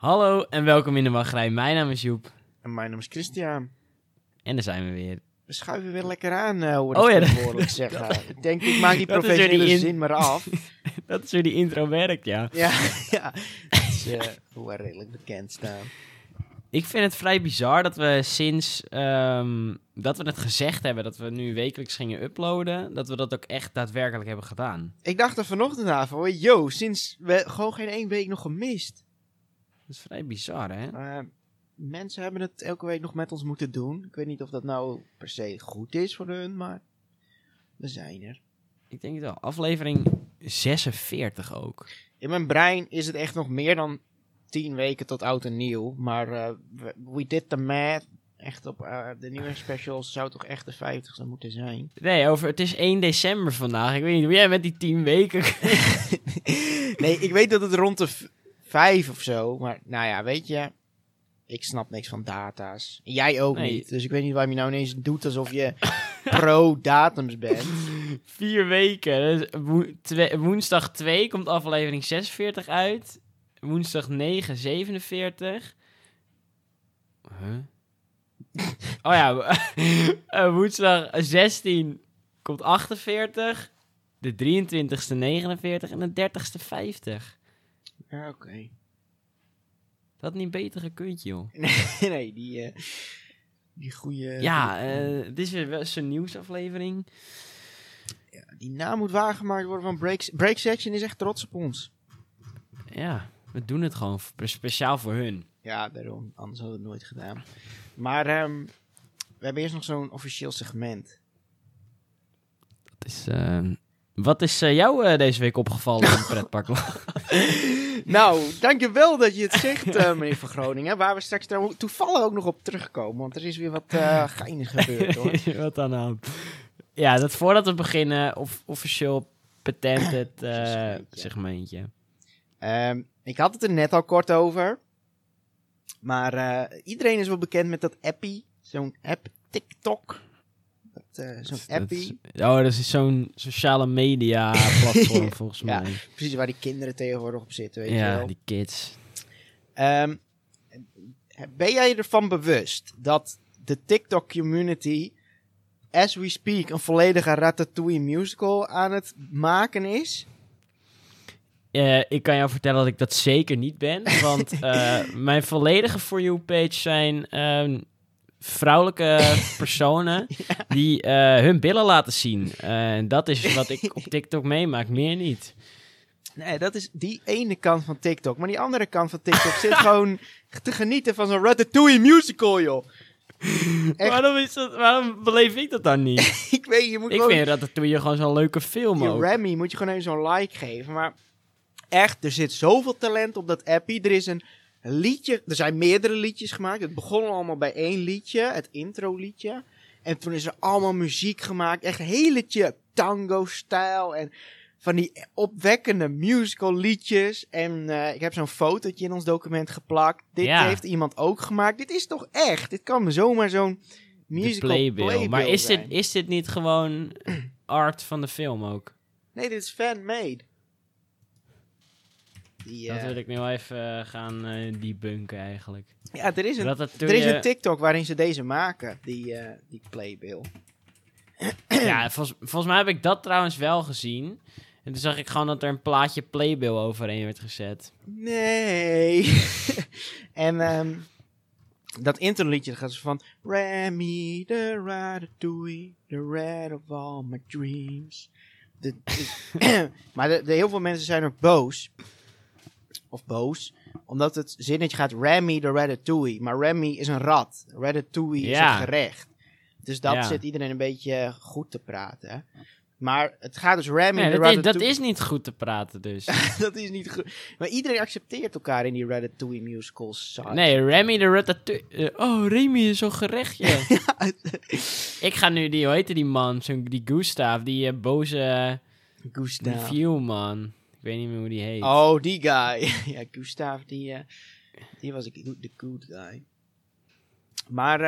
Hallo en welkom in de wachtrij. Mijn naam is Joep En mijn naam is Christian. en daar zijn we weer. We schuiven weer lekker aan, eh, hoe Oh dat ja, tegenwoordig zeggen. Ik denk, ik maak die Dat weer professionele die zin maar af. Dat is hoe die intro werkt, ja. ja, ja. Dat is eh, hoe we redelijk bekend staan. Ik vind het vrij bizar dat we sinds ehm, dat we het gezegd hebben dat we nu wekelijks gingen uploaden, dat we dat ook echt daadwerkelijk hebben gedaan. Ik dacht er vanochtend aan van, yo, sinds we gewoon geen één week nog gemist. Dat is vrij bizar, hè? Eh, mensen hebben het elke week nog met ons moeten doen. Ik weet niet of dat nou per se goed is voor hun, maar we zijn er. Ik denk het wel. Aflevering 46 ook. In mijn brein is het echt nog meer dan tien weken tot oud en nieuw. Maar eh, we, did the math. Echt op eh, de nieuwe specials zou toch echt de 50ste moeten zijn. Nee, over, het is 1 december vandaag. Ik weet niet hoe jij met die 10 weken. nee, ik weet dat het rond de vijf of zo. Maar nou ja, weet je. Ik snap niks van data's. En jij ook Nee. niet. Dus ik weet niet waarom je nou ineens doet alsof je pro-datums bent. Vier weken. Dus woensdag 2 komt aflevering 46 uit. Woensdag 9, 47. Huh? Oh ja, eh, woensdag 16 komt 48. De 23ste 49 en de 30ste 50. Ja, oké. Dat had niet beter gekund, joh. nee, die, eh, die goede. Ja, eh dit is weer wel zo'n nieuwsaflevering. Die naam moet waargemaakt worden van Break, Break Section is echt trots op ons. Ja, we doen het gewoon speciaal voor hun. Ja, daarom. Anders hadden we het nooit gedaan. Maar ehm, we hebben eerst nog zo'n officieel segment. Dat is, eh, wat is eh, jou eh, deze week opgevallen in het pretpark? nou, dankjewel dat je het zegt, eh, meneer van Groningen. Waar we straks toevallig ook nog op terugkomen. Want er is weer wat geinig gebeurd, hoor. wat aan de hand? Ja, dat voordat we beginnen, of, officieel patented eh Segmentje. Ehm, ik had het er net al kort over. Maar iedereen is wel bekend met dat appie. Zo'n app TikTok. Dat, eh, zo'n Dat appie. is- oh, dat is zo'n sociale media platform volgens Ja. mij. Precies waar die kinderen tegenwoordig op zitten, weet je Ja, wel. die kids. Ehm, ben jij ervan bewust dat de TikTok community, as we speak, een volledige Ratatouille musical aan het maken is? Eh, ik kan jou vertellen dat ik dat zeker niet ben. Want eh, mijn volledige For You page zijn ehm, vrouwelijke personen die eh, hun billen laten zien. Eh, En dat is wat ik op TikTok meemaak, meer niet. Nee, dat is die ene kant van TikTok. Maar die andere kant van TikTok zit gewoon te genieten van zo'n Ratatouille musical, joh. Echt? Waarom, is dat, waarom beleef ik dat dan niet? Ik weet, je moet ik gewoon... vind dat doe je gewoon zo'n leuke film ook. Remy moet je gewoon even zo'n like geven. Maar echt, er zit zoveel talent op dat appie. Er is een liedje, er zijn meerdere liedjes gemaakt. Het begon allemaal bij één liedje, het intro liedje. En toen is er allemaal muziek gemaakt. Echt een heletje tango-stijl en van die opwekkende musical liedjes. En eh, ik heb zo'n fotootje in ons document geplakt. Dit Ja. heeft iemand ook gemaakt. Dit is toch echt? Dit kan zomaar zo'n musical playbill. playbill Maar is dit, is dit niet gewoon art van de film ook? Nee, dit is fan-made. Die, Dat eh, wil ik nu even eh, gaan eh debunken eigenlijk. Ja, er is, een, er is een TikTok waarin ze deze maken, die, die playbill. Ja, volgens, volgens mij heb ik dat trouwens wel gezien. En toen zag ik gewoon dat er een plaatje Playbill overheen werd gezet. Nee. en ehm, dat introliedje gaat zo van... Remy, the ratatouille, the red of all my dreams. De, de- maar de, de, heel veel mensen zijn ook boos. Of boos. Omdat het zinnetje gaat Remy, the ratatouille. Maar Remy is een rat. Ratatouille is Ja. een gerecht. Dus dat Ja. zit iedereen een beetje goed te praten. Maar het gaat dus Remy, Nee, the dat, is, dat is niet goed te praten dus. dat is niet goed. Maar iedereen accepteert elkaar in die Ratatouille musicals. Nee, Remy de Ratatouille... eh, oh, Remy is zo'n gerechtje. ik ga nu die, hoe heette die man? Zo'n die Gustav, die eh, boze Gustav. review man. Ik weet niet meer hoe die heet. Oh, die guy. ja, Gustav, die, eh, die was ik- de good guy. Maar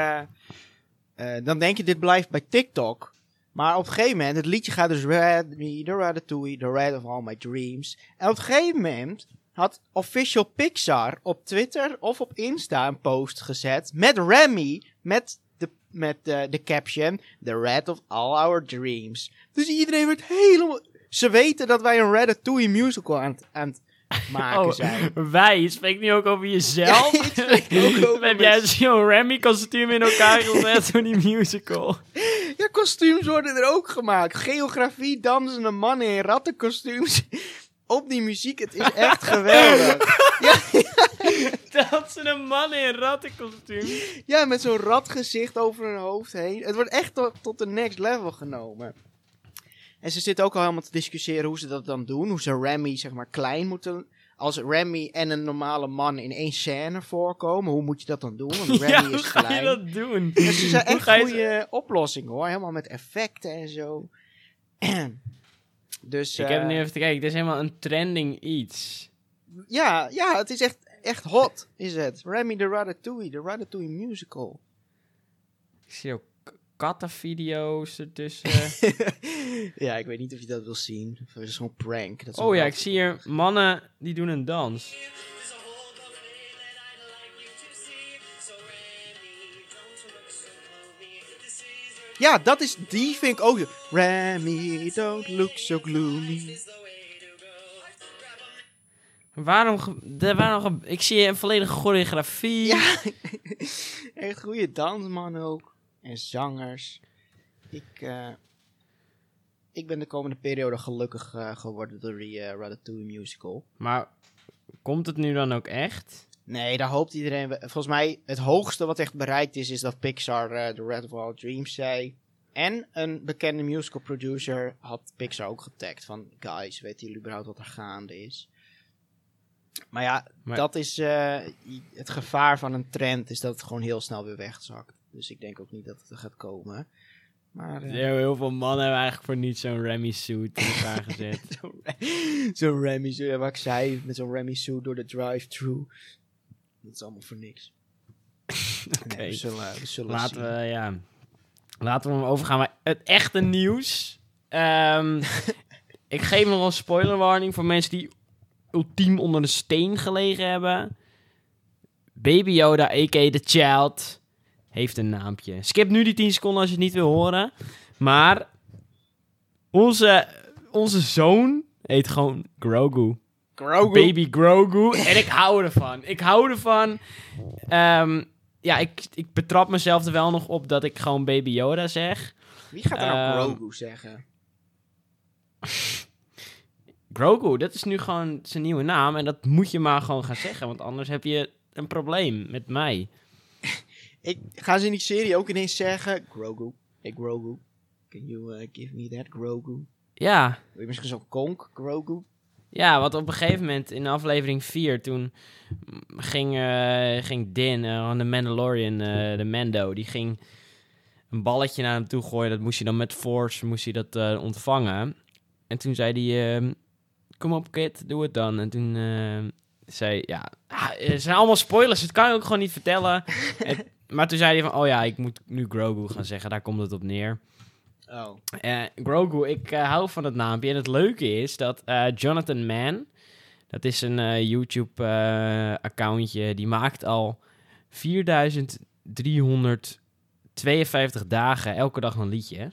eh, dan denk je, dit blijft bij TikTok. Maar op een gegeven moment, het liedje gaat dus Red, me, the Ratatouille, the red of all my dreams. En op een gegeven moment had Official Pixar op Twitter of op Insta een post gezet met Remy, met de, met de, de caption, The Red of All Our Dreams. Dus iedereen werd helemaal... Ze weten dat wij een Ratatouille musical aan, het- aan het maken Oh, zijn. wij, je spreekt nu ook over jezelf. Ja, ik spreek ook over Heb jij mezelf. zo'n Remy kostuum in elkaar gezet voor die musical? Ja, kostuums worden er ook gemaakt. Geografie, dansende mannen in rattenkostuums. Op die muziek, het is echt geweldig. Dat ze een man in een rattenkostuum. Ja, met zo'n ratgezicht over hun hoofd heen. Het wordt echt tot, tot de next level genomen. En ze zitten ook al helemaal te discussiëren hoe ze dat dan doen. Hoe ze Remy, zeg maar, klein moeten... Als Remy en een normale man in één scène voorkomen, hoe moet je dat dan doen? Want Remy Ja, is hoe ga je klein. dat doen? Dus ze zijn Hoe echt goede oplossingen hoor. Helemaal met effecten en zo. dus Ik heb eh, nu even te kijken, dit is helemaal een trending iets. ja, ja, het is echt, echt hot, is het. Remy de Ratatouille, de Ratatouille musical. Ik zie ook kattenvideo's ertussen. ja, ik weet niet of je dat wil zien. Of het is zo'n prank. Dat is oh ja, ik zie hier mannen die doen een dans. Ja, dat is, die vind ik ook. Remy, don't look so gloomy. Waarom, de, waarom ge- ik zie een volledige choreografie. Ja, echt goede dansmannen ook. En zangers. Ik, eh, ik ben de komende periode gelukkig eh, geworden door die Ratatouille musical. Maar komt het nu dan ook echt? Nee, daar hoopt iedereen. Volgens mij, het hoogste wat echt bereikt is, is dat Pixar The Red of All Dreams zei. En een bekende musical producer had Pixar ook getagd. Van, guys, weten jullie überhaupt wat er gaande is? Maar ja, Maar- dat is het gevaar van een trend, is dat het gewoon heel snel weer wegzakt. Dus ik denk ook niet dat het er gaat komen. Maar eh, Heel, heel veel mannen hebben eigenlijk voor niet zo'n Remy suit in elkaar gezet. zo'n zo'n Remy, zo, ja, wat ik zei, met zo'n Remy suit door de drive-thru. Dat is allemaal voor niks. Oké. Nee, zullen Laten zien. we, ja. Laten we hem overgaan naar het echte nieuws. Ehm, ik geef nog een spoiler warning voor mensen die ultiem onder een steen gelegen hebben. Baby Yoda, a.k.a. The Child, heeft een naampje. Skip nu die 10 seconden als je het niet wil horen. Maar onze, onze zoon heet gewoon Grogu. Grogu. Baby Grogu. En ik hou ervan. Ik hou ervan. Ehm, ja, ik, ik betrap mezelf er wel nog op dat ik gewoon Baby Yoda zeg. Wie gaat er nou Ehm, Grogu zeggen? Grogu, dat is nu gewoon zijn nieuwe naam. En dat moet je maar gewoon gaan zeggen. Want anders heb je een probleem met mij. Ik, gaan ze in die serie ook ineens zeggen... Grogu, hey Grogu, can you uh, give me that Grogu? Ja, Wil je misschien zo'n konk, Grogu? ja, want op een gegeven moment in aflevering 4... toen ging, eh, ging Din, van de Mandalorian, eh, de Mando... die ging een balletje naar hem toe gooien. Dat moest hij dan met Force moest hij dat, ontvangen. En toen zei hij... ehm, Kom op, kid, doe het dan. En toen zei ja, ah, het zijn allemaal spoilers. Het kan je ook gewoon niet vertellen. En- maar toen zei hij van, oh ja, ik moet nu Grogu gaan zeggen. Daar komt het op neer. Oh. Eh, Grogu, ik eh, hou van het naampje. En het leuke is dat eh, Jonathan Mann, dat is een YouTube-accountje, die maakt al 4352 dagen elke dag een liedje.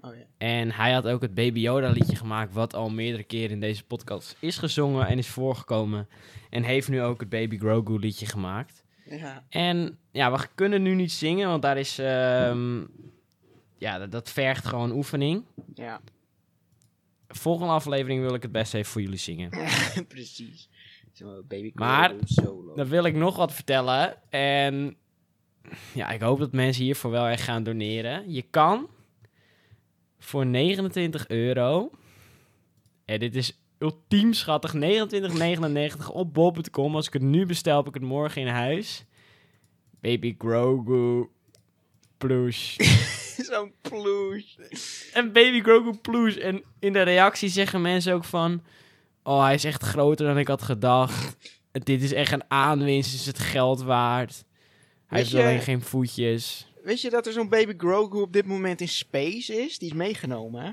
Oh ja. En hij had ook het Baby Yoda liedje gemaakt, wat al meerdere keren in deze podcast is gezongen en is voorgekomen. En heeft nu ook het Baby Grogu liedje gemaakt. Ja. En ja, we kunnen nu niet zingen, want daar is. ehm, ja, dat, dat vergt gewoon oefening. Ja. Volgende aflevering wil ik het best even voor jullie zingen. Precies. Baby Maar-. Dan wil ik nog wat vertellen. En ja, ik hoop dat mensen hiervoor wel echt gaan doneren. Je kan voor 29 euro. En dit is ultiem schattig. 29,99 op bol.com. Als ik het nu bestel, heb ik het morgen in huis. Baby Grogu plush. Zo'n ploes. En Baby Grogu plush. En in de reactie zeggen mensen ook van... Oh, hij is echt groter dan ik had gedacht. Dit is echt een aanwinst. Is het geld waard. Hij heeft alleen geen voetjes. Weet je dat er zo'n baby Grogu op dit moment in space is? Die is meegenomen, hè?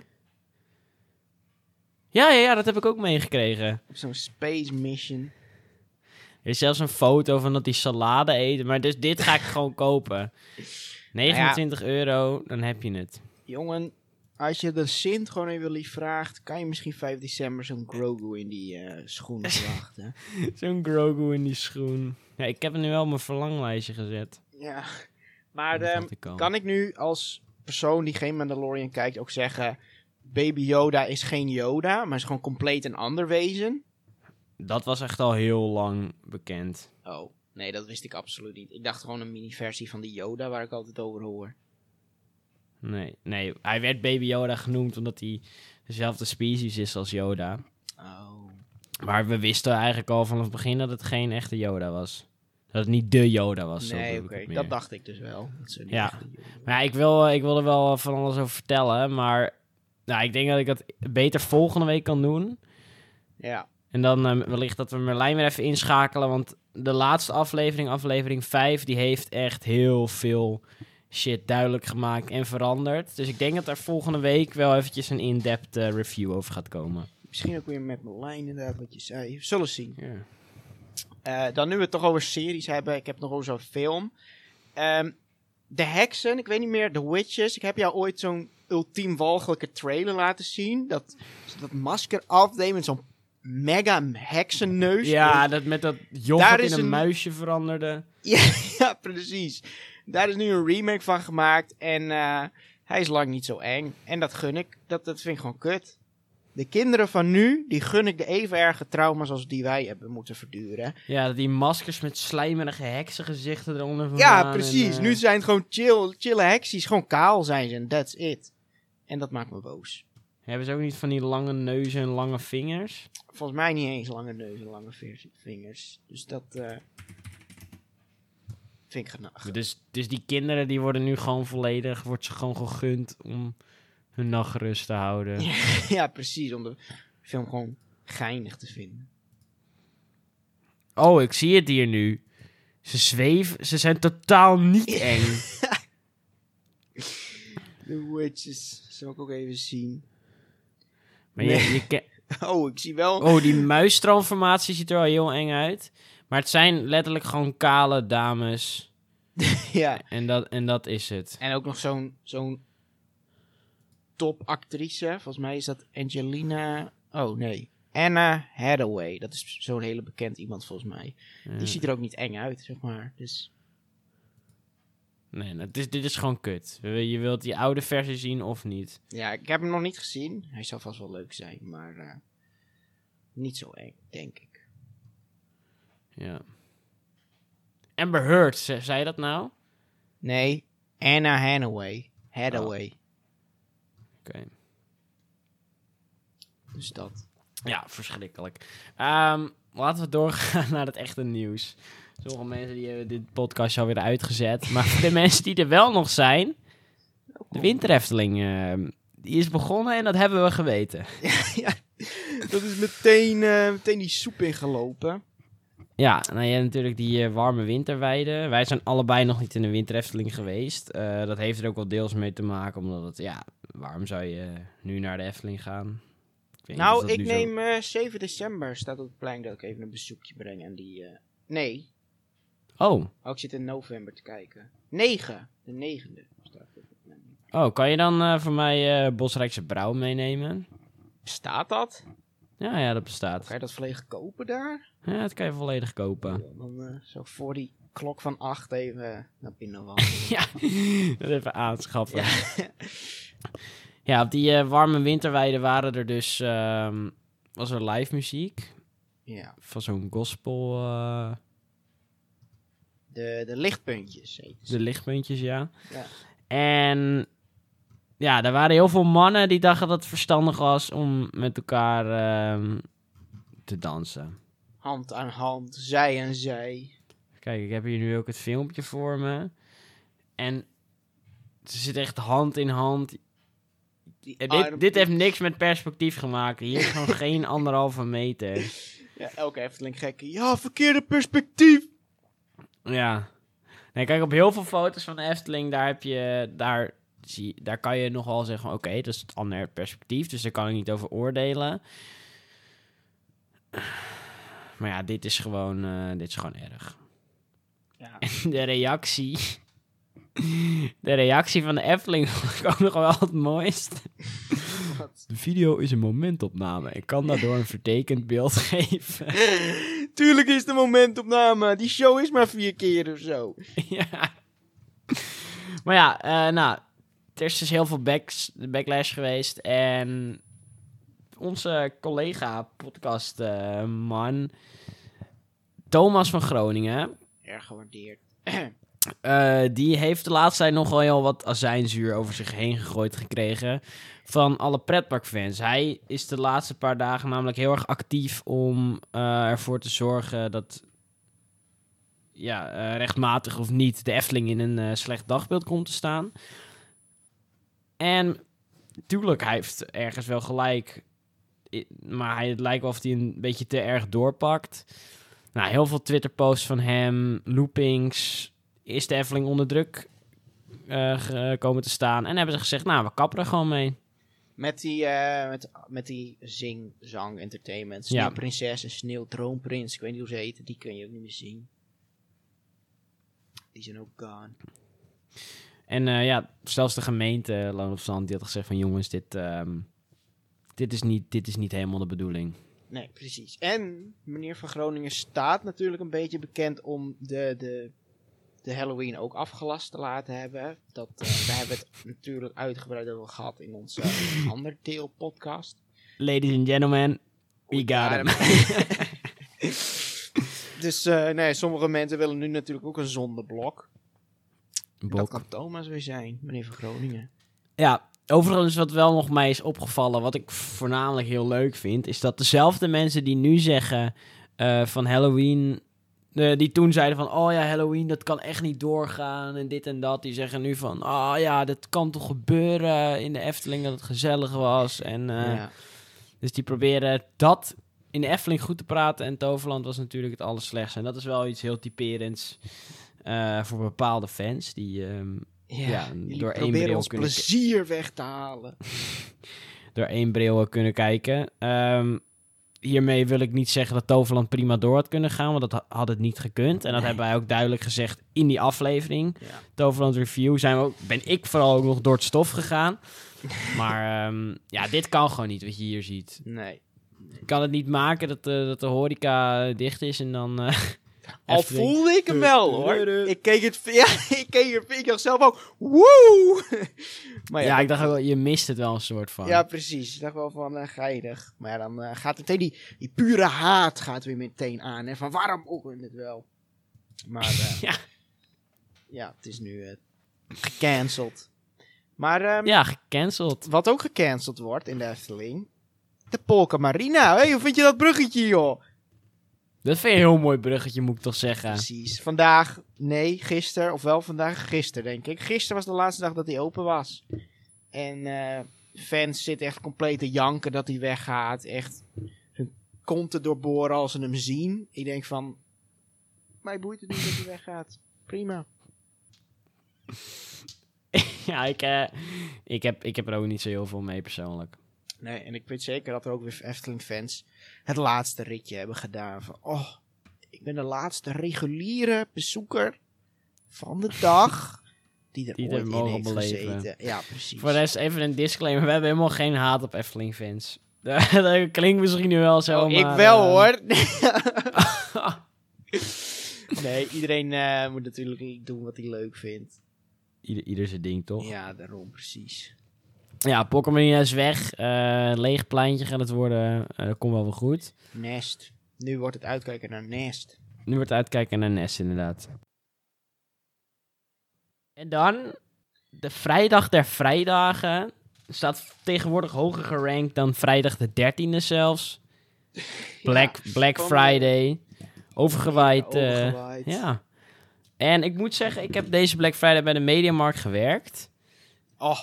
Ja, ja, ja, dat heb ik ook meegekregen. Zo'n space mission. Er is zelfs een foto van dat hij salade eet. Maar dus dit ga ik gewoon kopen. 29 euro, dan heb je het. Jongen, als je de Sint gewoon even lief vraagt, kan je misschien 5 december zo'n Grogu in die eh schoen verwachten. Zo'n Grogu in die schoen. Ja, ik heb het nu wel op mijn verlanglijstje gezet. ja. Maar ehm, kan ik nu als persoon die geen Mandalorian kijkt ook zeggen... Baby Yoda is geen Yoda, maar is gewoon compleet een ander wezen? Dat was echt al heel lang bekend. Oh, nee, dat wist ik absoluut niet. Ik dacht gewoon een mini-versie van die Yoda waar ik altijd over hoor. Nee, nee, hij werd Baby Yoda genoemd omdat hij dezelfde species is als Yoda. Oh. Maar we wisten eigenlijk al vanaf het begin dat het geen echte Yoda was. Dat het niet de Yoda was. Nee, oké, dat dacht ik dus wel. Dat Ja. Maar ja, ik wil, ik wil er wel van alles over vertellen. Maar nou, ik denk dat ik dat beter volgende week kan doen. Ja, En dan eh, wellicht dat we Merlijn weer even inschakelen. Want de laatste aflevering, aflevering 5, die heeft echt heel veel shit duidelijk gemaakt en veranderd. Dus ik denk dat er volgende week wel eventjes een in-depth eh, review over gaat komen. misschien ook weer met mijn lijn inderdaad wat je zei. We zullen zien. Ja. Eh, dan nu we het toch over series hebben. Ik heb nog over zo'n film. Ehm, de heksen, ik weet niet meer, The Witches. Ik heb jou ooit zo'n ultiem walgelijke trailer laten zien. Dat dat masker afdeed met zo'n mega heksenneus. Ja, dat met dat joch dat in een, een- muisje veranderde. Ja, ja, precies. Daar is nu een remake van gemaakt. En eh, hij is lang niet zo eng. En dat gun ik. Dat, dat vind ik gewoon kut. De kinderen van nu, die gun ik de even erge trauma's als die wij hebben moeten verduren. Ja, die maskers met slijmerige heksengezichten eronder vandaan. Ja, en, precies. eh, Nu zijn het gewoon chill, chille heksies. Gewoon kaal zijn ze en that's it. En dat maakt me boos. Hebben ze ook niet van die lange neuzen en lange vingers? Volgens mij niet eens lange neus en lange vingers. Dus dat eh, vind ik genag. Dus, dus die kinderen die worden nu gewoon volledig, wordt ze gewoon gegund om hun nachtrust te houden. ja, precies. Om de film gewoon geinig te vinden. Oh, ik zie het hier nu. Ze zweven, ze zijn totaal niet eng. The Witches. Zal ik ook even zien. Maar je, Oh, ik zie wel. oh, die muistransformatie ziet er wel heel eng uit. Maar het zijn letterlijk gewoon kale dames. Ja. En dat, en dat is het. En ook nog zo'n zo'n topactrice. Volgens mij is dat Angelina. Oh nee. Anna Hathaway. Dat is zo'n hele bekend iemand volgens mij. Ja. Die ziet er ook niet eng uit, zeg maar. Dus Nee, nou, dit, is, dit is gewoon kut. Je wilt die oude versie zien of niet. ja, ik heb hem nog niet gezien. Hij zal vast wel leuk zijn, maar eh, niet zo eng, denk ik. Ja. Amber Heard, ze- zei je dat nou? Nee, Anna Hathaway. Hathaway. Oké. Dus dat. Ja, verschrikkelijk. Ehm, laten we doorgaan naar het echte nieuws. Sommige mensen die hebben dit podcast alweer uitgezet. Maar voor de mensen die er wel nog zijn... De winterhefteling, ehm, die is begonnen en dat hebben we geweten. ja, dat is meteen, eh, meteen die soep ingelopen. Ja, nou je hebt natuurlijk die eh, warme winterweide. Wij zijn allebei nog niet in een winterhefteling geweest. Eh, dat heeft er ook wel deels mee te maken, omdat het, ja, waarom zou je nu naar de Efteling gaan? Ik Nou, ik zo- neem eh 7 december staat op het plein dat ik even een bezoekje breng. En die, nee, Oh, oh, ik zit in november te kijken. 9, de negende oh, kan je dan eh, voor mij eh Bosrijkse Brouw meenemen? Staat dat? Ja, ja, dat bestaat. Kan je dat volledig kopen daar? Ja, dat kan je volledig kopen. Dan eh, zo voor die klok van 8 even naar binnen wandelen. Ja, dat even aanschaffen. Ja, Ja. op die warme winterweide waren er dus... ehm, was er live muziek ja. van zo'n gospel... De, de lichtpuntjes. de lichtpuntjes, ja. Ja. En ja, er waren heel veel mannen die dachten dat het verstandig was om met elkaar ehm, te dansen. Hand aan hand, zij aan zij. Kijk, ik heb hier nu ook het filmpje voor me. En ze zitten echt hand in hand. En dit heeft niks met perspectief gemaakt. Hier is gewoon geen anderhalve meter. Ja, elke Efteling gekke. Ja, verkeerde perspectief. Ja. Nee, kijk, op heel veel foto's van de Efteling, daar heb je... Daar zie, daar kan je nogal zeggen. Oké, dat is het andere perspectief, dus daar kan ik niet over oordelen. Maar ja, dit is gewoon, eh, dit is gewoon erg. Ja. De reactie... De reactie van de Efteling vond ik ook nog wel het mooist. Wat? De video is een momentopname. Ik kan daardoor een vertekend beeld geven. Tuurlijk is de momentopname. Die show is maar vier keer of zo. ja. Maar ja, eh, nou, er is dus heel veel backs, backlash geweest. En onze collega, podcastman, Thomas van Groningen, Erg gewaardeerd. eh, die heeft de laatste tijd nogal heel wat azijnzuur over zich heen gegooid gekregen van alle pretparkfans. Hij is de laatste paar dagen namelijk heel erg actief om eh, ervoor te zorgen dat, ja, eh, rechtmatig of niet, de Efteling in een slecht dagbeeld komt te staan. En tuurlijk, hij heeft ergens wel gelijk, maar hij, het lijkt wel of hij een beetje te erg doorpakt. Nou, heel veel Twitter-posts van hem, loopings, is de Efteling onder druk ge- komen te staan. En hebben ze gezegd, nou, we kappen er gewoon mee. Met die, eh, met, met die zing, zang, entertainment. Ja. Sneeuwprinses en Sneeuwtroonprins. Ik weet niet hoe ze heten. Die kun je ook niet meer zien. Die zijn ook gone. En ja, zelfs de gemeente Loon op Zand, die had gezegd van jongens, dit, ehm, dit, is niet, dit is niet helemaal de bedoeling. Nee, precies. En meneer van Groningen staat natuurlijk een beetje bekend om de, de, de Halloween ook afgelast te laten hebben. Dat, eh, we hebben het natuurlijk uitgebreid over gehad in onze uh, Undertale podcast. Ladies and gentlemen, we got him. dus eh, nee, sommige mensen willen nu natuurlijk ook een zondeblok. Dat Bok. kan Thomas weer zijn, meneer van Groningen. Ja, overigens wat wel nog mij is opgevallen, wat ik voornamelijk heel leuk vind, is dat dezelfde mensen die nu zeggen eh, van Halloween, die toen zeiden van, oh ja, Halloween, dat kan echt niet doorgaan en dit en dat, die zeggen nu van, oh ja, dat kan toch gebeuren in de Efteling dat het gezellig was. En, eh, ja. Dus die proberen dat in de Efteling goed te praten en Toverland was natuurlijk het allerslechtste. En dat is wel iets heel typerends eh, voor bepaalde fans die... ehm, Ja, door één bril ons kunnen- plezier weg te halen. door één bril kunnen kijken. Ehm, hiermee wil ik niet zeggen dat Toverland prima door had kunnen gaan, want dat ha- had het niet gekund. En dat Nee. hebben wij ook duidelijk gezegd in die aflevering. Ja. Toverland Review zijn we ook, ben ik vooral ook nog door het stof gegaan. maar ehm, ja, dit kan gewoon niet wat je hier ziet. Nee. Ik kan het niet maken dat de, dat de horeca dicht is en dan... eh, Al voelde ik hem wel hoor. Ik keek het, ja, ik keek er, ik dacht zelf ook, woe! maar ja, ik dacht ook wel, je mist het wel een soort van. Ja, precies. Ik dacht wel van uh, geinig. Maar ja, dan eh, gaat meteen die, die pure haat gaat weer meteen aan. Hè? Van waarom ook het wel? Maar eh, Ja. ja, het is nu gecanceld. Maar ehm, ja, gecanceld. wat ook gecanceld wordt in de Efteling, de Polka Marina. Hey, hoe vind je dat bruggetje, joh? Dat vind je een heel mooi bruggetje, moet ik toch zeggen. Precies. Vandaag, nee, gisteren, of wel vandaag, gisteren denk ik. Gisteren was de laatste dag dat hij open was. En eh, fans zitten echt compleet te janken dat hij weggaat. Echt hun konten doorboren als ze hem zien. Ik denk van, mij boeit het niet dat hij weggaat. Prima. ja, ik, eh, ik, heb, ik heb er ook niet zo heel veel mee persoonlijk. Nee, en ik weet zeker dat er ook weer Efteling-fans het laatste ritje hebben gedaan. Van, oh, ik ben de laatste reguliere bezoeker van de dag die er Die er ooit in mogen heeft beleven. gezeten. Ja, precies. Voor de rest even een disclaimer. We hebben helemaal geen haat op Efteling-fans. dat klinkt misschien nu wel zo, Oh, ik maar, wel eh, hoor. nee, iedereen eh, moet natuurlijk doen wat hij leuk vindt. ieder, ieder zijn ding, toch? Ja, Ja, daarom precies. Ja Pokémon is weg. Eh, leeg pleintje gaat het worden. Eh, dat komt wel weer goed. Nest. Nu wordt het uitkijken naar Nest. Nu wordt uitkijken naar Nest, inderdaad. En dan, de vrijdag der vrijdagen. Staat tegenwoordig hoger gerankt dan vrijdag de 13e zelfs. Black, Ja, Black Friday. Overgewaaid. eh, Overgewaaid. ja. En ik moet zeggen, ik heb deze Black Friday bij de Mediamarkt gewerkt. Oh.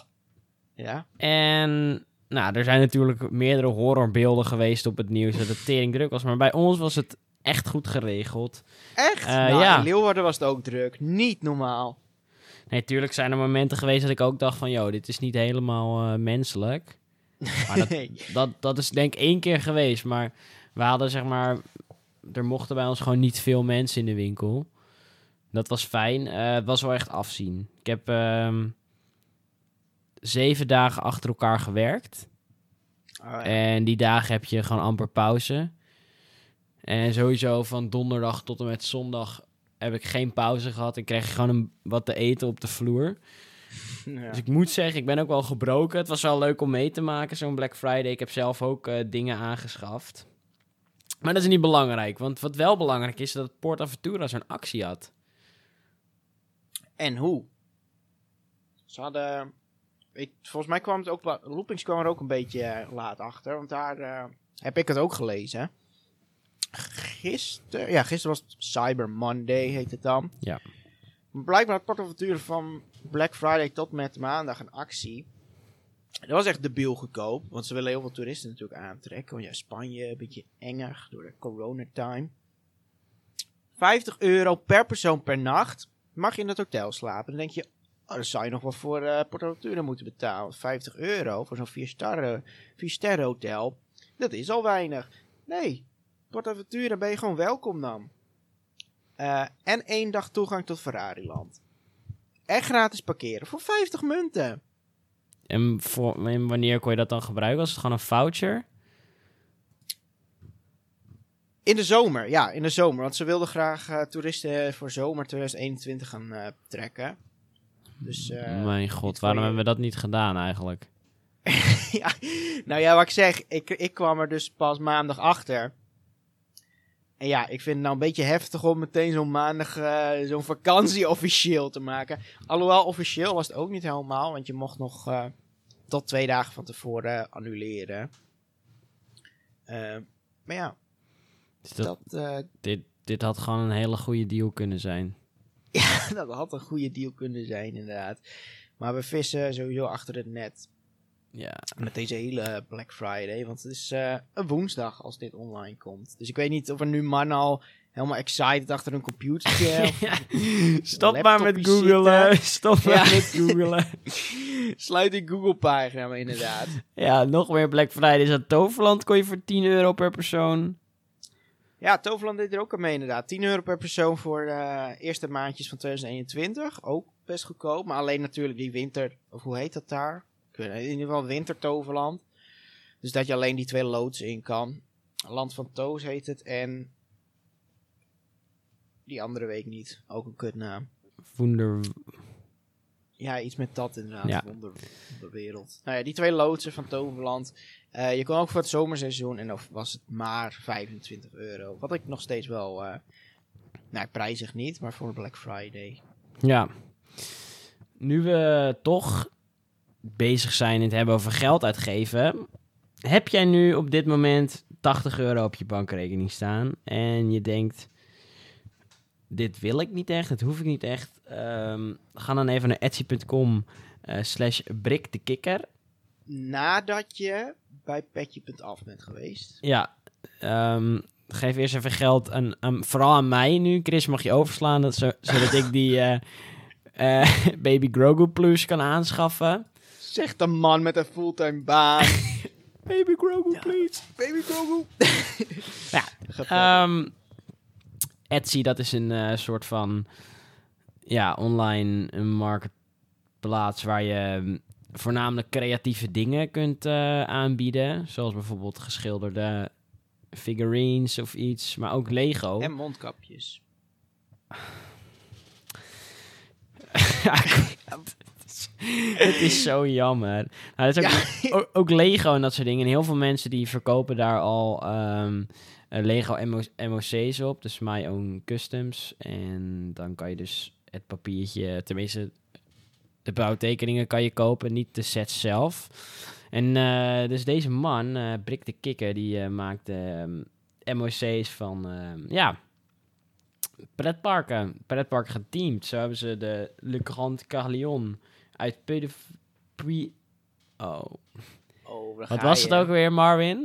Ja? En nou, er zijn natuurlijk meerdere horrorbeelden geweest op het nieuws dat het tering druk was. Maar bij ons was het echt goed geregeld. Echt? Eh, nou, ja. in Leeuwarden was het ook druk. Niet normaal. Nee, tuurlijk zijn er momenten geweest dat ik ook dacht van... ...joh, dit is niet helemaal eh, menselijk. Maar dat, dat, dat is denk ik één keer geweest. Maar we hadden zeg maar... Er mochten bij ons gewoon niet veel mensen in de winkel. Dat was fijn. Eh, het was wel echt afzien. Ik heb ehm, zeven dagen achter elkaar gewerkt. Oh, ja. En die dagen heb je gewoon amper pauze. En sowieso van donderdag tot en met zondag heb ik geen pauze gehad. Ik kreeg gewoon een, wat te eten op de vloer. Ja. Dus ik moet zeggen, ik ben ook wel gebroken. Het was wel leuk om mee te maken, zo'n Black Friday. Ik heb zelf ook eh, dingen aangeschaft. Maar dat is niet belangrijk. Want wat wel belangrijk is, dat PortAventura zo'n actie had. En hoe? Ze hadden... Ik, volgens mij kwam het ook... Loopings kwam er ook een beetje eh, laat achter. Want daar eh, heb ik het ook gelezen. Gisteren... Ja, gisteren was het Cyber Monday, heet het dan. Ja. Blijkbaar had PortAventura van Black Friday tot met maandag een actie. Dat was echt debiel goedkoop. Want ze willen heel veel toeristen natuurlijk aantrekken. Want ja, Spanje, een beetje enger door de coronatime. 50 euro per persoon per nacht mag je in het hotel slapen. Dan denk je, oh, dan zou je nog wel voor PortAventura moeten betalen. 50 euro voor zo'n 4 sterren, 4 sterren hotel. Dat is al weinig. Nee, PortAventura ben je gewoon welkom dan. Eh, en één dag toegang tot Ferrariland. En gratis parkeren voor 50 munten. En, voor, en wanneer kon je dat dan gebruiken? Was het gewoon een voucher? In de zomer, ja, in de zomer. Want ze wilden graag eh, toeristen voor zomer 2021 gaan trekken. Dus, eh, Mijn god, waarom je- hebben we dat niet gedaan eigenlijk? ja, nou ja, wat ik zeg, ik, ik kwam er dus pas maandag achter. En ja, ik vind het nou een beetje heftig om meteen zo'n maandag eh, zo'n vakantie officieel te maken. Alhoewel, officieel was het ook niet helemaal, want je mocht nog eh, tot twee dagen van tevoren annuleren. Maar ja, Dus dat, dat, dit, dit had gewoon een hele goede deal kunnen zijn. Ja, dat had een goede deal kunnen zijn, inderdaad. Maar we vissen sowieso achter het net Ja, met deze hele Black Friday. Want het is eh, een woensdag als dit online komt. Dus ik weet niet of er nu mannen al helemaal excited achter een computertje... of Stop maar met googelen. Stop maar Ja. met googelen. Sluit die Google-pagina maar inderdaad. Ja, nog meer Black Friday. Is dat Toverland kon je voor 10 euro per persoon. Ja, Toverland deed er ook aan mee inderdaad. 10 euro per persoon voor de eerste maandjes van 2021. Ook best goedkoop. Maar alleen natuurlijk die winter... Of hoe heet dat daar? In ieder geval winter Toverland. Dus dat je alleen die twee loods in kan. Land van Toos heet het. En... Die andere week niet. Ook een kutnaam. Wonder... Ja, iets met dat inderdaad. Ja. Wonder, wonderwereld. Nou ja, die twee loodsen van Toverland. Eh, je kon ook voor het zomerseizoen. En dan was het maar 25 euro. Wat ik nog steeds wel... eh nou, prijzig niet. Maar voor Black Friday. Ja. Nu we toch bezig zijn in het hebben over geld uitgeven. Heb jij nu op dit moment 80 euro op je bankrekening staan. En je denkt... Dit wil ik niet echt, dit hoef ik niet echt. Ehm, ga dan even naar etsy.com eh, slash brik de kikker. Nadat je bij Petje.af bent geweest. Ja, ehm, geef eerst even geld aan, aan, vooral aan mij nu. Chris mag je overslaan, dat zo, zodat ik die eh, eh, Baby Grogu plush kan aanschaffen. Zegt een man met een fulltime baan. Baby Grogu, please. Baby Grogu. Ja. Ehm, Etsy, dat is een eh, soort van ja, online marktplaats waar je mm, voornamelijk creatieve dingen kunt eh, aanbieden. Zoals bijvoorbeeld geschilderde figurines of iets, maar ook Lego. en mondkapjes. Het is zo jammer. Nou, dat is ook, ook, ook Lego en dat soort dingen. En heel veel mensen die verkopen daar al ehm, eh, Lego MO MOC's op. Dus My Own Customs. En dan kan je dus het papiertje, tenminste de bouwtekeningen kan je kopen, niet de sets zelf. En eh, dus deze man, eh Brik de Kikker, die eh, maakt ehm, MOC's van, ehm, ja, pretparken. Pretparken geteamd. Zo hebben ze de Le Grand Carillon uit Peu de... Oh. Oh, Wat was je. het ook weer, Marvin?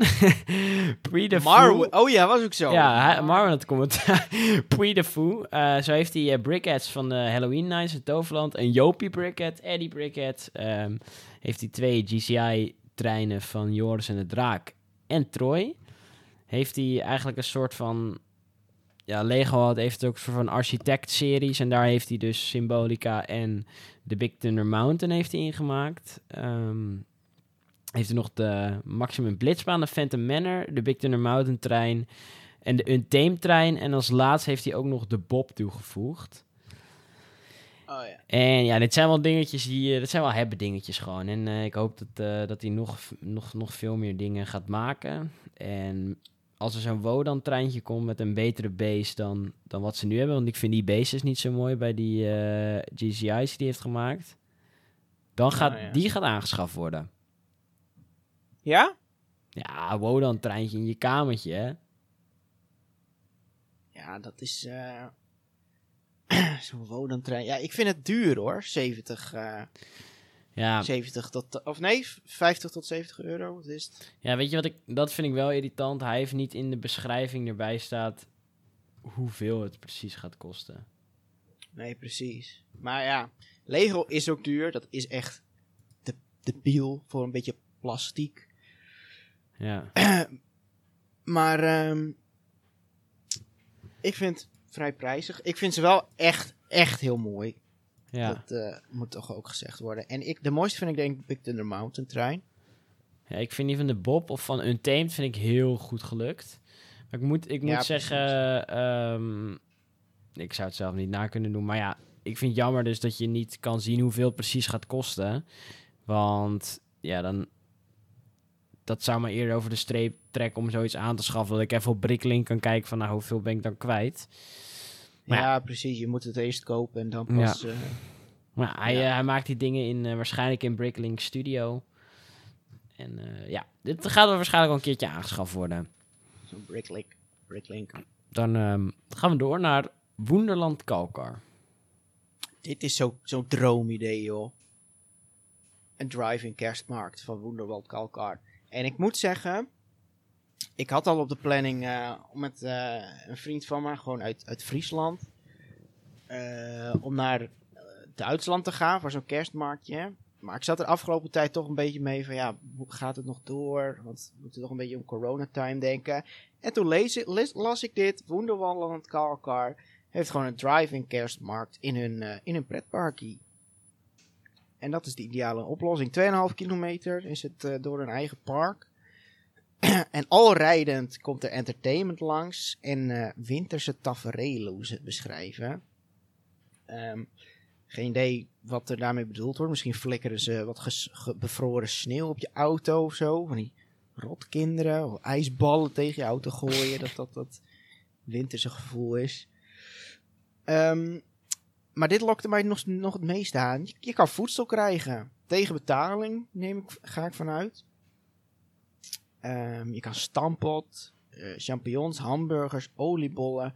Pre the Marwin. Oh ja, was ook zo. Ja, hij- Marvin had commentaar. Pre the Foo. Eh, zo heeft hij Brickheads van de Halloween Nights in Toverland. Een Jopie Brickhead, Eddie Brickhead. Ehm, heeft hij twee GCI-treinen van Joris en de Draak en Troy. Heeft hij eigenlijk een soort van... Ja, Lego had heeft ook een soort van architect-series. En daar heeft hij dus Symbolica en de Big Thunder Mountain heeft hij ingemaakt. Ehm heeft hij nog de Maximum Blitzbaan, de Phantom Manor, de Big Thunder Mountain trein en de Untamed trein. En als laatste heeft hij ook nog de Bob toegevoegd. Oh ja. En ja, dit zijn wel dingetjes die, eh, dat zijn wel hebben dingetjes gewoon. En eh, ik hoop dat, eh, dat hij nog, nog, nog veel meer dingen gaat maken. En als er zo'n Wodan-treintje komt met een betere base dan, dan wat ze nu hebben, want ik vind die bases niet zo mooi bij die eh, GCI's die hij heeft gemaakt. Dan gaat, ja. die gaat aangeschaft worden. Ja? Ja, Wodan-treintje in je kamertje, hè? Ja, dat is... eh Zo'n Wodan-trein. Ja, ik vind het duur hoor. 70, eh, Ja, 70 tot... Of nee, 50 tot 70 euro. Wat is het? ja, weet je wat ik... Dat vind ik wel irritant. Hij heeft niet in de beschrijving erbij staat hoeveel het precies gaat kosten. Nee, precies. Maar ja, Lego is ook duur. Dat is echt de, de biel voor een beetje plastiek. Ja, Maar ehm, ik vind het vrij prijzig. Ik vind ze wel echt, echt heel mooi. ja. Dat eh, moet toch ook gezegd worden. En ik, de mooiste vind ik denk ik Big Thunder Mountain trein. ja, ik vind die van de Bob of van Untamed vind ik heel goed gelukt. Maar ik moet, ik moet Ja, zeggen... ehm, ik zou het zelf niet na kunnen doen. Maar ja, ik vind het jammer dus dat je niet kan zien hoeveel het precies gaat kosten. Want ja, dan... Dat zou me eerder over de streep trekken om zoiets aan te schaffen. Dat ik even op Bricklink kan kijken van nou, hoeveel ben ik dan kwijt. Maar ja, precies. Je moet het eerst kopen en dan pas... eh, Maar hij, Ja. eh, hij maakt die dingen in, eh, waarschijnlijk in Bricklink Studio. En ja, dit gaat er waarschijnlijk wel een keertje aangeschaft worden. Zo'n Bricklink. Bricklink. Dan ehm, gaan we door naar Wonderland Kalkar. Dit is zo- zo'n droomidee, joh. Een drive-in kerstmarkt van Wonderwald Kalkar. En ik moet zeggen, ik had al op de planning eh, om met eh, een vriend van me, gewoon uit, uit Friesland, eh, om naar eh, Duitsland te gaan voor zo'n kerstmarktje. Maar ik zat er afgelopen tijd toch een beetje mee van, ja, hoe gaat het nog door? Want we moeten toch een beetje om coronatime denken. En toen las ik dit, Wonderwald Kalkar heeft gewoon een drive-in kerstmarkt in hun, eh, in hun pretparkie. En dat is de ideale oplossing. 2,5 kilometer is het eh, door een eigen park. en al rijdend komt er entertainment langs en eh, winterse tafereelen, hoe ze het beschrijven. Ehm, geen idee wat er daarmee bedoeld wordt. Misschien flikkeren ze wat bevroren sneeuw op je auto of zo. Van die rotkinderen of ijsballen tegen je auto gooien. dat dat dat winterse gevoel is. Ehm, maar dit lokte mij nog, nog het meest aan. Je, je kan voedsel krijgen. Tegen betaling, neem ik, ga ik vanuit. Ehm, je kan stampot, eh, champignons, hamburgers, oliebollen,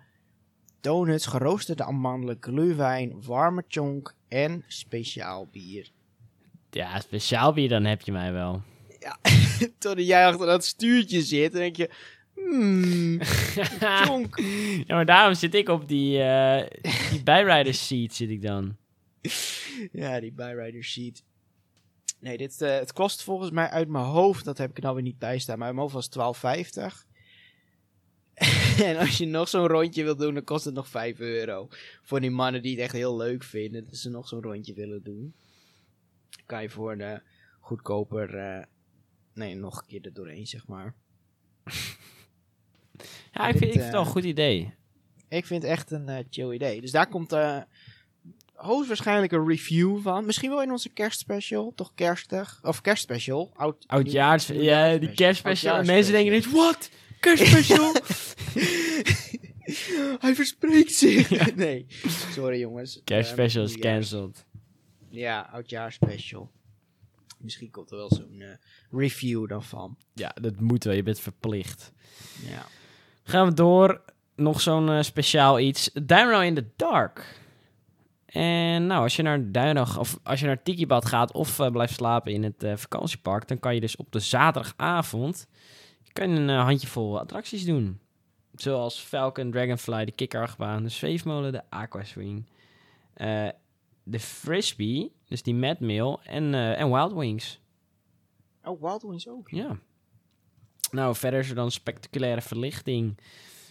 donuts, geroosterde amandelen, glühwein, warme chonk en speciaal bier. Ja, speciaal bier, dan heb je mij wel. Totdat jij achter dat stuurtje zit, dan denk je... Hmm, ja, maar daarom zit ik op die, eh die bijriders seat zit ik dan. Ja, die byrider sheet. Nee, dit, eh, het kost volgens mij uit mijn hoofd, dat heb ik er nou weer niet bij staan, maar uit mijn hoofd was 12,50. en als je nog zo'n rondje wil doen, dan kost het nog 5 euro. Voor die mannen die het echt heel leuk vinden, dat ze nog zo'n rondje willen doen. Kan je voor de goedkoper, eh, nee, nog een keer er doorheen, zeg maar. Ja, ik vind, ik vind het wel een eh, goed idee. Ik vind het echt een eh, chill idee. Dus daar komt eh hoogstwaarschijnlijk een review van. Misschien wel in onze kerstspecial. Toch kerstig. Of kerstspecial. Oud, Oudjaars, ja, die kerstspecial. En mensen denken ineens, wat? Kerstspecial? Hij verspreekt zich. nee, sorry jongens. Kerstspecial is Ehm, nieuwjaars- cancelled. Ja, oudjaarspecial. Misschien komt er wel zo'n review dan van. Ja, dat moet wel. Je bent verplicht. Ja. Gaan we door. Nog zo'n eh, speciaal iets. Dynamo in the Dark. En nou, als je naar Duindag of als je naar Tikibad gaat of eh, blijft slapen in het eh, vakantiepark, dan kan je dus op de zaterdagavond kan je een eh, handjevol attracties doen. Zoals Falcon, Dragonfly, de kikkerargbaan, de zweefmolen, de aquaswing, eh de frisbee, dus die Madmail en, eh, en Wild Wings. Oh, Wild Wings ook. Ja. Nou, verder is er dan spectaculaire verlichting.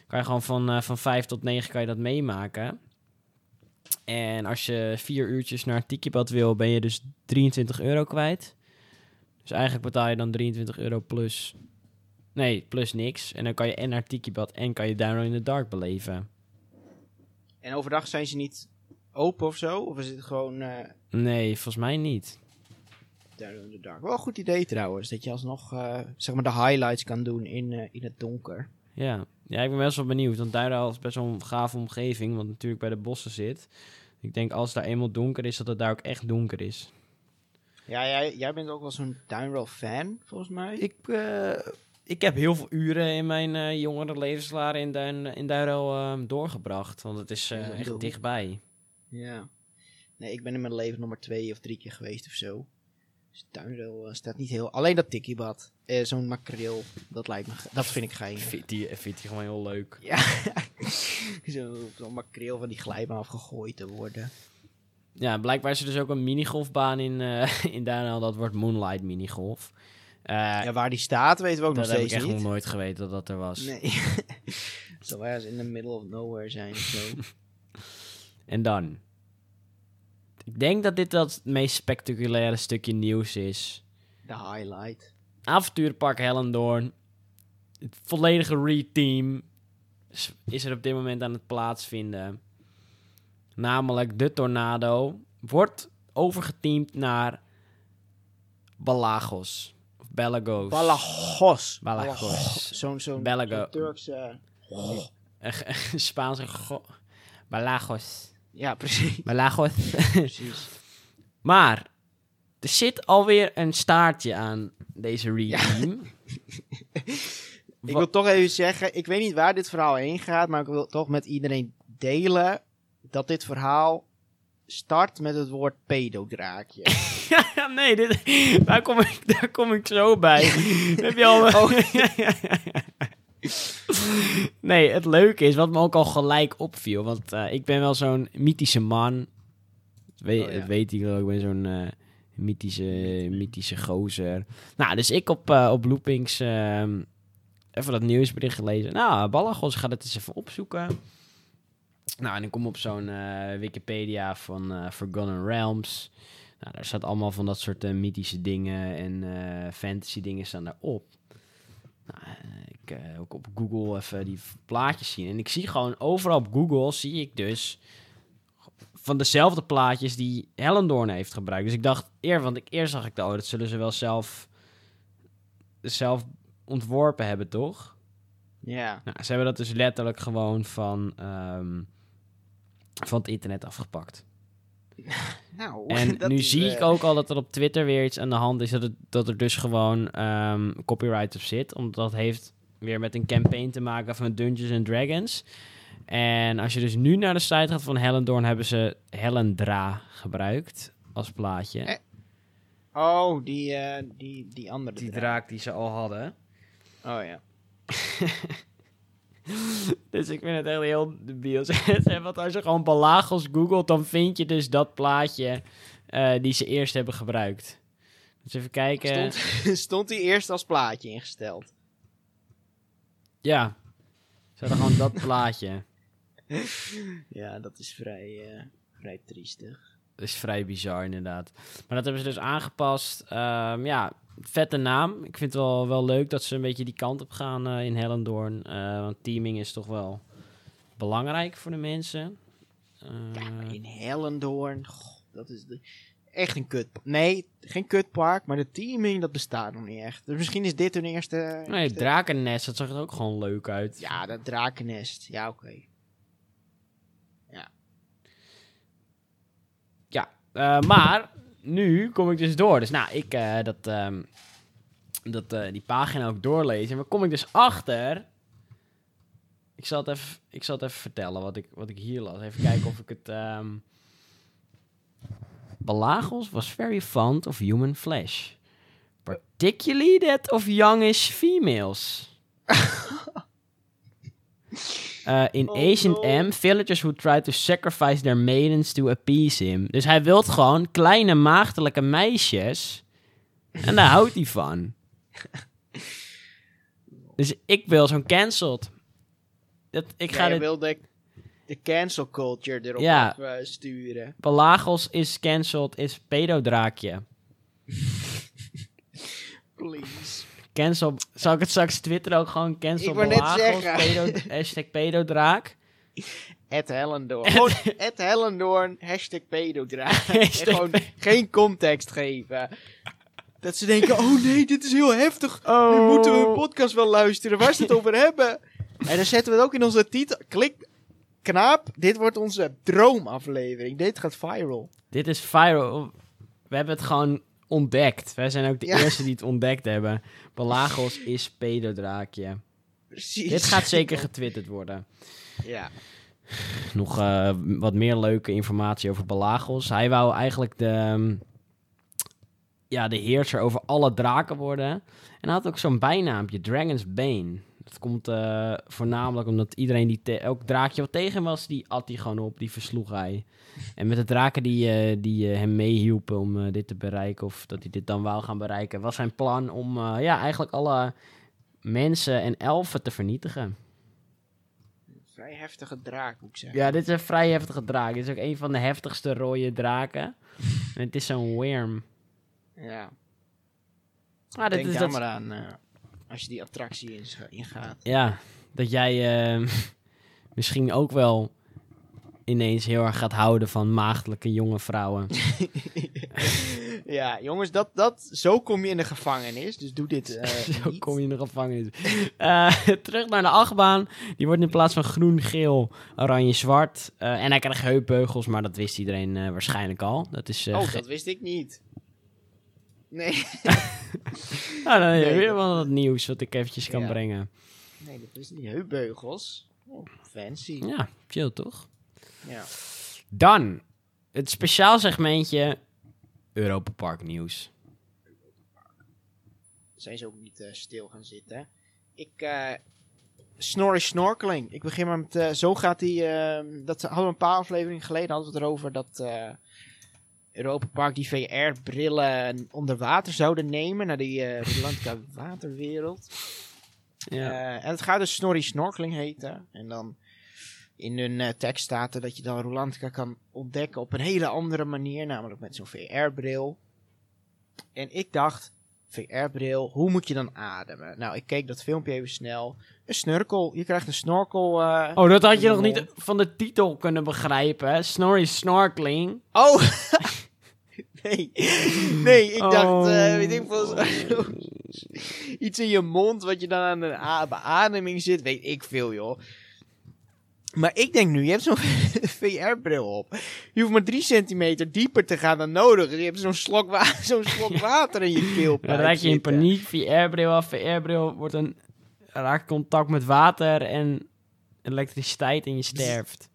Kan je gewoon van, eh, van 5 tot 9 kan je dat meemaken. En als je vier uurtjes naar het tikibad wil, ben je dus 23 euro kwijt. Dus eigenlijk betaal je dan 23 euro plus... Nee, plus niks. En dan kan je en naar het tikibad en kan je Down in the Dark beleven. En overdag zijn ze niet open of zo? Of is het gewoon eh Nee, volgens mij niet. Down in the Dark? Wel een goed idee trouwens. Dat je alsnog eh, zeg maar de highlights kan doen in, eh, in het donker. Ja. ja, ik ben best wel benieuwd. Want Duindal is best wel een gave omgeving, wat natuurlijk bij de bossen zit. Ik denk als het daar eenmaal donker is, dat het daar ook echt donker is. Ja, jij, jij bent ook wel zo'n Downrail fan, volgens mij. Ik, eh, ik heb heel veel uren in mijn eh, jongere levensjaren in, Duin, in Duinrel eh, doorgebracht. Want het is eh, Ja, echt dichtbij. Ja. Nee, ik ben in mijn leven nog maar twee of drie keer geweest of zo. Dus eh, staat niet heel... Alleen dat tikkiebad. Eh Zo'n makreel. Dat lijkt me... Dat vind ik Ik geinig. vind die, vind die gewoon heel leuk. Ja. Zo- Zo'n makreel van die glijbaan afgegooid te worden. Ja, blijkbaar is er dus ook een minigolfbaan in, eh in Duinrel. Dat wordt Moonlight Minigolf. Eh ja, waar die staat weten we ook dat nog heb ik steeds echt niet. nog nooit geweten dat dat er was. Nee. Zal ergens in the middle of nowhere zijn of zo. En dan. Ik denk dat dit wel het meest spectaculaire stukje nieuws is. De highlight. Avonturenpark Hellendoorn. Het volledige reteam is- er op dit moment aan het plaatsvinden. Namelijk de Tornado wordt overgeteamd naar Balagos. Of Belagos. Balagos. Balagos. Zo'n zo'n Turkse... Spaanse go- Balagos. Ja, precies. Balagos. precies. maar er zit alweer een staartje aan deze reteam. Ik wil toch even zeggen, ik weet niet waar dit verhaal heen gaat, maar ik wil toch met iedereen delen dat dit verhaal start met het woord pedodraakje. Ja, nee, dit, daar, kom ik, daar kom ik zo bij. Heb je al... Oh. nee, het leuke is, wat me ook al gelijk opviel, want eh, ik ben wel zo'n mythische man. Dat weet, Oh, ja. dat weet hij wel, ik ben zo'n eh, mythische, mythische gozer. Nou, dus ik op, eh, op Loopings ehm, even dat nieuwsbericht gelezen. Nou, Ballagos gaat het eens even opzoeken. Nou, en ik kom op zo'n Wikipedia van Forgotten Realms. Nou, daar staat allemaal van dat soort mythische dingen en fantasy dingen staan daarop. Nou, eh, ik eh, ook op Google even die plaatjes zien. En ik zie gewoon overal op Google zie ik dus van dezelfde plaatjes die Hellendoorn heeft gebruikt. Dus ik dacht eer, want ik eerst zag ik dat, oh, dat zullen ze wel zelf, zelf ontworpen hebben, toch? ja. Nou, ze hebben dat dus letterlijk gewoon van, ehm, van het internet afgepakt. Nou, En dat nu is, zie eh, ik ook al dat er op Twitter weer iets aan de hand is. Dat, het, dat er dus gewoon ehm, copyright op zit. Omdat dat heeft weer met een campaign te maken van Dungeons and Dragons. En als je dus nu naar de site gaat van Hellendoorn, hebben ze Hellendra gebruikt als plaatje. Eh, Oh, die, eh, die, die andere die draak. draak die ze al hadden. Oh ja. Dus ik vind het echt heel debiel. Want als je gewoon Balagos googelt, dan vind je dus dat plaatje eh, die ze eerst hebben gebruikt. Dus even kijken. Stond, stond die eerst als plaatje ingesteld? Ja. Ze hadden gewoon dat plaatje. Ja, dat is vrij, eh, vrij triestig. Dat is vrij bizar inderdaad. Maar dat hebben ze dus aangepast. Ehm, ja, vette naam. Ik vind het wel, wel leuk dat ze een beetje die kant op gaan eh, in Hellendoorn. Eh, want teaming is toch wel belangrijk voor de mensen. Eh, Ja, maar in Hellendoorn, goh, dat is de, echt een kut. Nee, geen kutpark, maar de teaming, dat bestaat nog niet echt. Dus misschien is dit hun eerste... nee, Drakennest, dat zag er ook gewoon leuk uit. Ja, dat drakennest. Ja, oké. Ja, eh, maar nu kom ik dus door. Dus nou, ik eh, dat, ehm, dat, eh, die pagina ook doorlezen. En waar kom ik dus achter? Ik zal het even, ik zal het even vertellen wat ik, wat ik hier las. Even kijken of ik het, ehm, Balagos was very fond of human flesh. Particularly that of youngish females. Uh, in Oh, Ancient no. M, villagers would try to sacrifice their maidens to appease him. Dus hij wilt gewoon kleine maagdelijke meisjes. En daar houdt hij van. Dus ik wil zo'n cancelled. Dat, ik ga dit... wil de, de cancel culture erop Ja. eh, sturen. Pelagos is cancelled, is pedodraakje. Please. Cancel... Zal ik het straks twitteren ook gewoon cancel Ik wou net zeggen. pedo, hashtag pedodraak. Ed Hellendoorn. Gewoon Ed Hellendoorn, hashtag pedodraak. En gewoon geen context geven. Dat ze denken, oh nee, dit is heel heftig. Nu moeten we een podcast wel luisteren. Waar ze het over hebben. En dan zetten we het ook in onze titel. Klik, knaap, dit wordt onze droomaflevering. Dit gaat viral. Dit is viral. We hebben het gewoon ontdekt. Wij zijn ook de Ja. eerste die het ontdekt hebben. Pelagos is pedodraakje. Precies. Dit gaat zeker getwitterd worden. Ja. Nog eh, wat meer leuke informatie over Pelagos. Hij wou eigenlijk de, ehm, ja, de heerser over alle draken worden. En hij had ook zo'n bijnaampje, Dragon's Bane. Dat komt eh, voornamelijk omdat iedereen die... elk draakje wat tegen hem was, die at hij gewoon op. Die versloeg hij. En met de draken die, eh, die eh, hem meehielpen om dit te bereiken... of dat hij dit dan wou gaan bereiken... was zijn plan om ja, eigenlijk alle mensen en elfen te vernietigen. Vrij heftige draak, moet ik zeggen. Ja, dit is een vrij heftige draak. Dit is ook een van de heftigste rode draken. en het is zo'n worm. Ja. Ah, dit Denk is dat, maar aan als je die attractie in- ingaat. ja, dat jij eh, misschien ook wel ineens heel erg gaat houden van maagdelijke jonge vrouwen. ja, jongens, dat, dat, zo kom je in de gevangenis. Dus doe dit eh Zo niet. kom je in de gevangenis. Eh, terug naar de achtbaan. Die wordt in plaats van groen, geel, oranje, zwart. Eh, en hij krijgt heupbeugels, maar dat wist iedereen waarschijnlijk al. Dat is... Oh, dat wist ik niet. Nee, Ah, dan heb je Nee, weer wel wat nieuws wat ik eventjes kan Ja. brengen. nee dat ik niet. Heupbeugels. Oh, fancy. Ja, chill toch? Ja. Dan het speciaal segmentje Europa Park nieuws. Zijn ze ook niet eh, stil gaan zitten. Ik, Snorri Snorkeling. Ik begin maar met, eh, zo gaat die, dat hadden we een paar afleveringen geleden, hadden we het erover dat Europa Park die VR-brillen onder water zouden nemen naar die Rolantica waterwereld. Ja. Eh, en het gaat dus Snorri Snorkeling heten. En dan in hun eh, tekst staat er dat je dan Rolantica kan ontdekken op een hele andere manier, namelijk met zo'n VR-bril. En ik dacht, VR-bril, hoe moet je dan ademen? Nou, ik keek dat filmpje even snel. Een snurkel, je krijgt een snorkel. oh, dat had je nog niet van de titel kunnen begrijpen. hè? Snorri Snorkeling. Oh! nee, nee, ik Oh. dacht, eh, weet ik veel, iets in je mond wat je dan aan de a- beademing zit, weet ik veel, joh. Maar ik denk nu, je hebt zo'n VR-bril op. Je hoeft maar drie centimeter dieper te gaan dan nodig. Je hebt zo'n slok, wa- zo'n slok water in je keel. Dan raak je in paniek. VR-bril af. VR-bril wordt een raakt contact met water en elektriciteit en je sterft.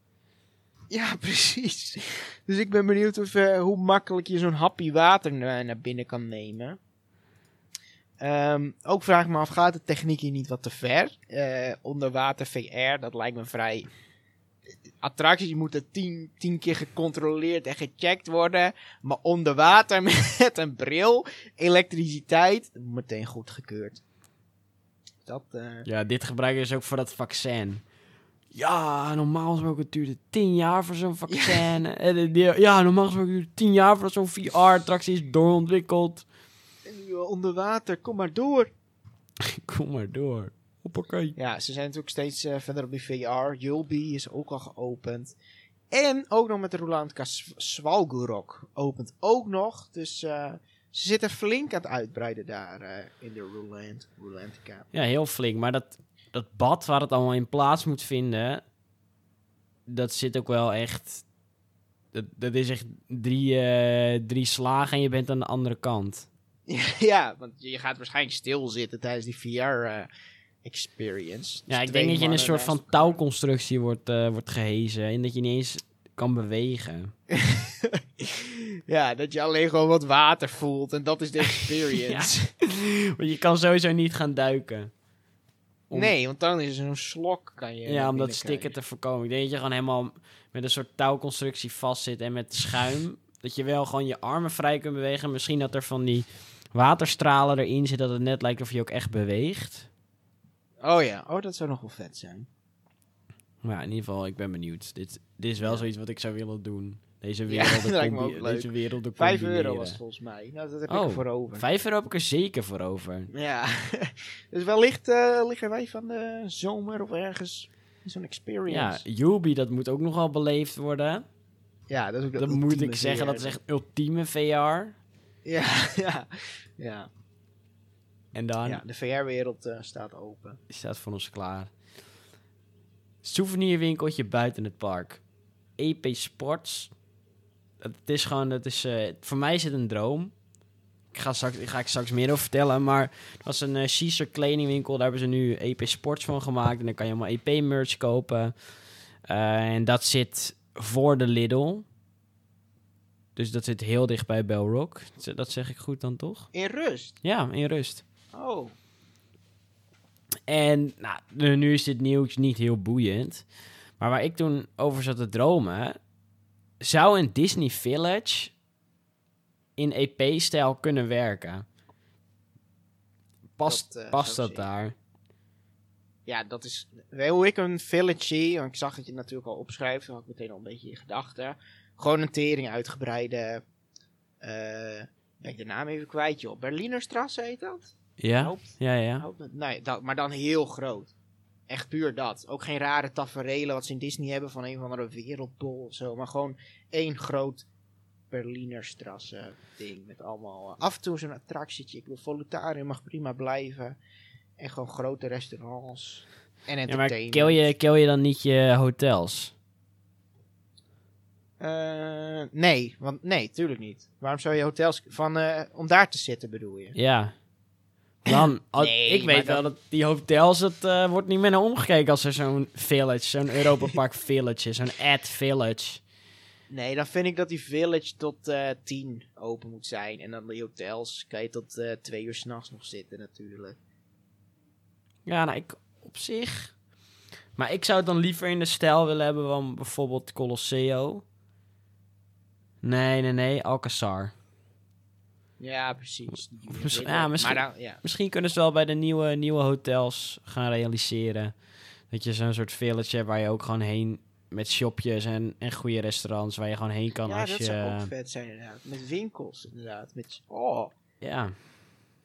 Ja, precies. Dus ik ben benieuwd of, eh, hoe makkelijk je zo'n happy water na- naar binnen kan nemen. Ehm, ook vraag ik me af, gaat de techniek hier niet wat te ver? Eh onderwater VR, dat lijkt me vrij... Attracties moeten tien, tien keer gecontroleerd en gecheckt worden. Maar onder water met een bril, elektriciteit, meteen goedgekeurd. Dat, eh, Ja, dit gebruiken ze ook voor dat vaccin. Ja, normaal gesproken duurt het 10 jaar voor zo'n vaccin. En, eh, Ja, normaal gesproken duurt het 10 jaar voordat zo'n VR-attractie is doorontwikkeld. en nu onder water, kom maar door. Kom maar door. Hoppakee. Ja, ze zijn natuurlijk steeds eh, verder op die VR. Julby is ook al geopend. En ook nog met de Rolantica Sw- Svalgurok opent ook nog. Dus eh, ze zitten flink aan het uitbreiden daar eh, in de Roland, Rolantica. Ja, heel flink. Maar dat, dat bad waar het allemaal in plaats moet vinden, dat zit ook wel echt... Dat, dat is echt drie, eh, drie slagen en je bent aan de andere kant. ja, want je gaat waarschijnlijk stilzitten tijdens die VR-experience. Ja, ik denk dat je in een soort van touwconstructie wordt, eh, wordt gehezen en dat je niet eens kan bewegen. Ja, dat je alleen gewoon wat water voelt en dat is de experience. Want je kan sowieso niet gaan duiken. Om- Nee, want dan is er zo'n slok kan je Ja, om dat stikken te voorkomen. Ik denk dat je gewoon helemaal met een soort touwconstructie vastzit en met schuim. Dat je wel gewoon je armen vrij kunt bewegen. Misschien dat er van die waterstralen erin zit, dat het net lijkt of je ook echt beweegt. Oh ja, oh dat zou nog wel vet zijn. Maar ja, in ieder geval, ik ben benieuwd. Dit, dit is wel Ja. zoiets wat ik zou willen doen. Deze Ja, werelden, lijkt me combi- deze werelden euro was het volgens mij. Nou, dat heb ik Oh, er voor over. Vijf euro heb ik er zeker voor over. Ja, dus wellicht eh, liggen wij van de zomer of ergens zo'n Ja, experience. Yubi, dat moet ook nogal beleefd worden. Ja, dat is ook Dan moet ik zeggen, dat is echt ultieme VR. Ja, ja, ja. En dan ja de VR-wereld eh, staat open. staat voor ons klaar. Souvenirwinkeltje buiten het park. EP Sports. Het is gewoon, het is, eh, voor mij is het een droom. Ik ga, straks, ik ga ik straks meer over vertellen, maar het was een uh, Caesar kledingwinkel. Daar hebben ze nu EP Sports van gemaakt. En dan kan je allemaal EP merch kopen. Eh, en dat zit voor de Lidl. Dus dat zit heel dicht bij Belrock. Dat zeg ik goed dan toch? In rust. Ja, in rust. Oh. En nou, nu is dit nieuws niet heel boeiend. Maar waar ik toen over zat te dromen, zou een Disney Village in EP-stijl kunnen werken? Past Dat, eh, past dat daar? Ja, dat is hoe ik een village zie. Want ik zag het je natuurlijk al opschrijven. Toen had ik meteen al een beetje in gedachten. Gewoon een tering uitgebreide. eh ben ik de naam even kwijt, joh. Berlinerstrasse heet dat? Ja? Ja, ja. dat, maar dan heel groot. Echt puur dat. Ook geen rare taferelen wat ze in Disney hebben van een of andere wereldbol of zo. Maar gewoon één groot Berlinerstrasse ding. Met allemaal eh, af en toe zo'n attractietje. Ik wil Volutarium mag prima blijven. En gewoon grote restaurants. En Ja, maar entertainment. kill je, kill je dan niet je hotels? Eh, nee, want nee, tuurlijk niet. Waarom zou je hotels van eh, om daar te zitten bedoel je? Ja. Dan, al- Nee, ik weet wel dat die hotels, het eh, wordt niet meer naar omgekeken als er zo'n village, zo'n Europa Park village is, zo'n ad village. Nee, dan vind ik dat die village tot eh tien open moet zijn. En dan die hotels kan je tot eh, twee uur s'nachts nog zitten natuurlijk. Ja, nou, ik op zich. Maar ik zou het dan liever in de stijl willen hebben van bijvoorbeeld Colosseo. Nee, nee, nee, Alcazar. Ja, precies. Ja, misschien- Maar dan, ja. Misschien kunnen ze wel bij de nieuwe, nieuwe hotels gaan realiseren. Dat je zo'n soort village hebt waar je ook gewoon heen met shopjes en, en goede restaurants waar je gewoon heen kan ja, als dat je... zou ook vet zijn inderdaad. Met winkels inderdaad. Met, oh, Ja.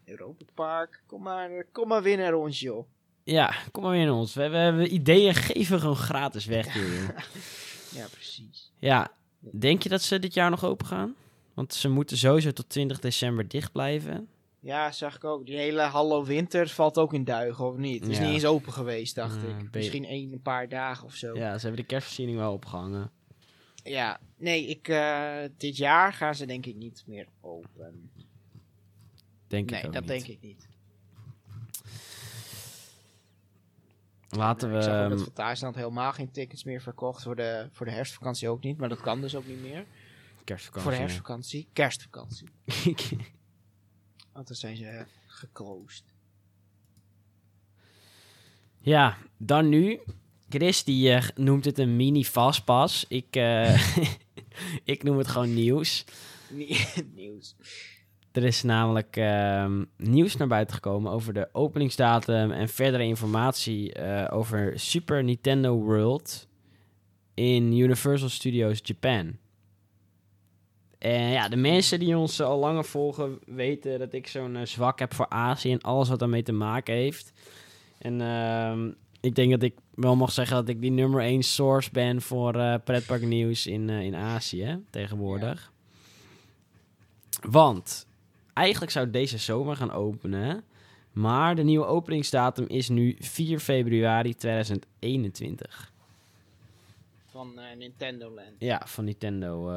Europa Park. Kom maar, kom maar winnen rond joh. ja, kom maar weer in ons. We hebben, we hebben ideeën, geven gewoon gratis weg hier. Ja, precies. Ja, denk je dat ze dit jaar nog open gaan? Want ze moeten sowieso tot 20 december dicht blijven. Ja, zag ik ook. Die hele Hallo Winter valt ook in duigen, of niet? Het is Ja. niet eens open geweest, dacht Ja, ik. Misschien één, een paar dagen of zo. Ja, ze hebben de kerstversiering wel opgehangen. Ja, nee, ik, eh, dit jaar gaan ze denk ik niet meer open. Denk nee, ik ook dat niet. denk ik niet. Laten we... ik zag ook dat ehm, Thuisland helemaal geen tickets meer verkocht. Voor de, voor de herfstvakantie ook niet, maar dat kan dus ook niet meer. Kerstvakantie. voor de herfstvakantie. Kerstvakantie. Want dan zijn ze geclosed. ja, dan nu. Chris die eh, noemt het een mini fastpass. Ik, eh, ik noem het gewoon nieuws. Nie- Nieuws. Er is namelijk ehm, nieuws naar buiten gekomen over de openingsdatum en verdere informatie eh, over Super Nintendo World in Universal Studios Japan. En ja, de mensen die ons al langer volgen weten dat ik zo'n eh, zwak heb voor Azië en alles wat daarmee te maken heeft. En ehm, ik denk dat ik wel mag zeggen dat ik die nummer 1 source ben voor eh pretparknieuws in, eh, in Azië tegenwoordig. Want eigenlijk zou deze zomer gaan openen. Maar de nieuwe openingsdatum is nu 4 februari 2021. Van eh, Nintendo Land. Ja, van Nintendo.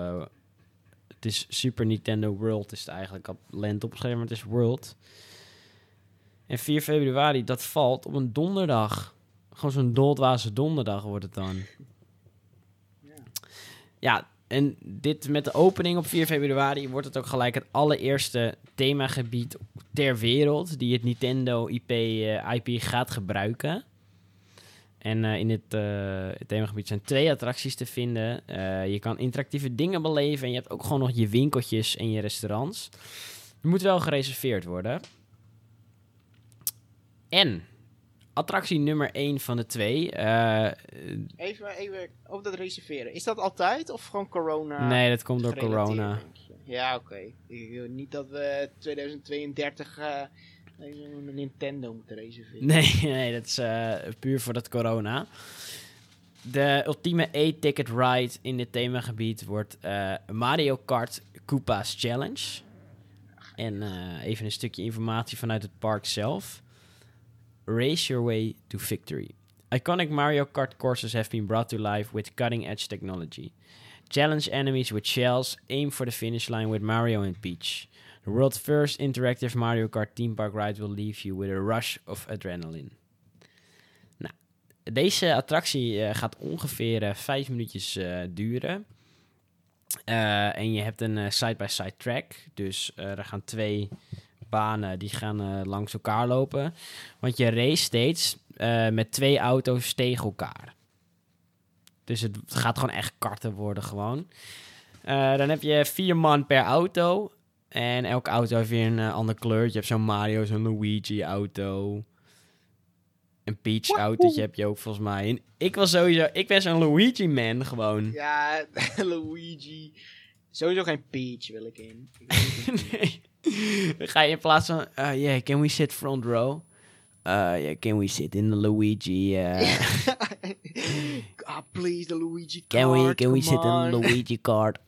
Het is Super Nintendo World is het eigenlijk op land opgeschreven, maar het is World. En 4 februari, dat valt op een donderdag. Gewoon zo'n doldwaze donderdag wordt het dan. Ja. Ja, en dit met de opening op 4 februari wordt het ook gelijk het allereerste themagebied ter wereld die het Nintendo IP, eh, IP gaat gebruiken. En eh, in het, eh, het themagebied zijn twee attracties te vinden. Eh, je kan interactieve dingen beleven en je hebt ook gewoon nog je winkeltjes en je restaurants. Er moet wel gereserveerd worden. En attractie nummer 1 van de twee. Even, even op dat reserveren. Is dat altijd of gewoon corona? nee, dat komt door corona. Ja, oké. Ik wil Niet dat we 2032 eh een Nintendo moeten reserveren. Nee, nee, dat is eh, puur voor dat corona. De ultieme A-ticket ride in dit themagebied wordt eh, Mario Kart Koopa's Challenge. En eh, even een stukje informatie vanuit het park zelf. Race your way to victory. Iconic Mario Kart courses have been brought to life with cutting-edge technology. Challenge enemies with shells, aim for the finish line with Mario and Peach. The world's first interactive Mario Kart theme park ride will leave you with a rush of adrenaline. Nou, deze attractie eh, gaat ongeveer eh, vijf minuutjes eh, duren. En je hebt een side-by-side track. Dus er gaan twee banen die gaan langs elkaar lopen. Want je race steeds met twee auto's tegen elkaar. Dus het gaat gewoon echt karten worden gewoon. Dan heb je vier man per auto. En elke auto heeft weer een eh, ander kleurtje. Je hebt zo'n Mario, zo'n Luigi-auto. Een Peach-autootje heb je ook volgens mij. En ik was sowieso... Ik ben zo'n Luigi-man gewoon. Ja, Luigi. Sowieso geen Peach wil ik in. Ik nee. Ga je in plaats van... uh, yeah, can we sit front row? Uh, yeah, can we sit in the Luigi... uh, ah, please, de Luigi card. can we, can we sit in the Luigi card?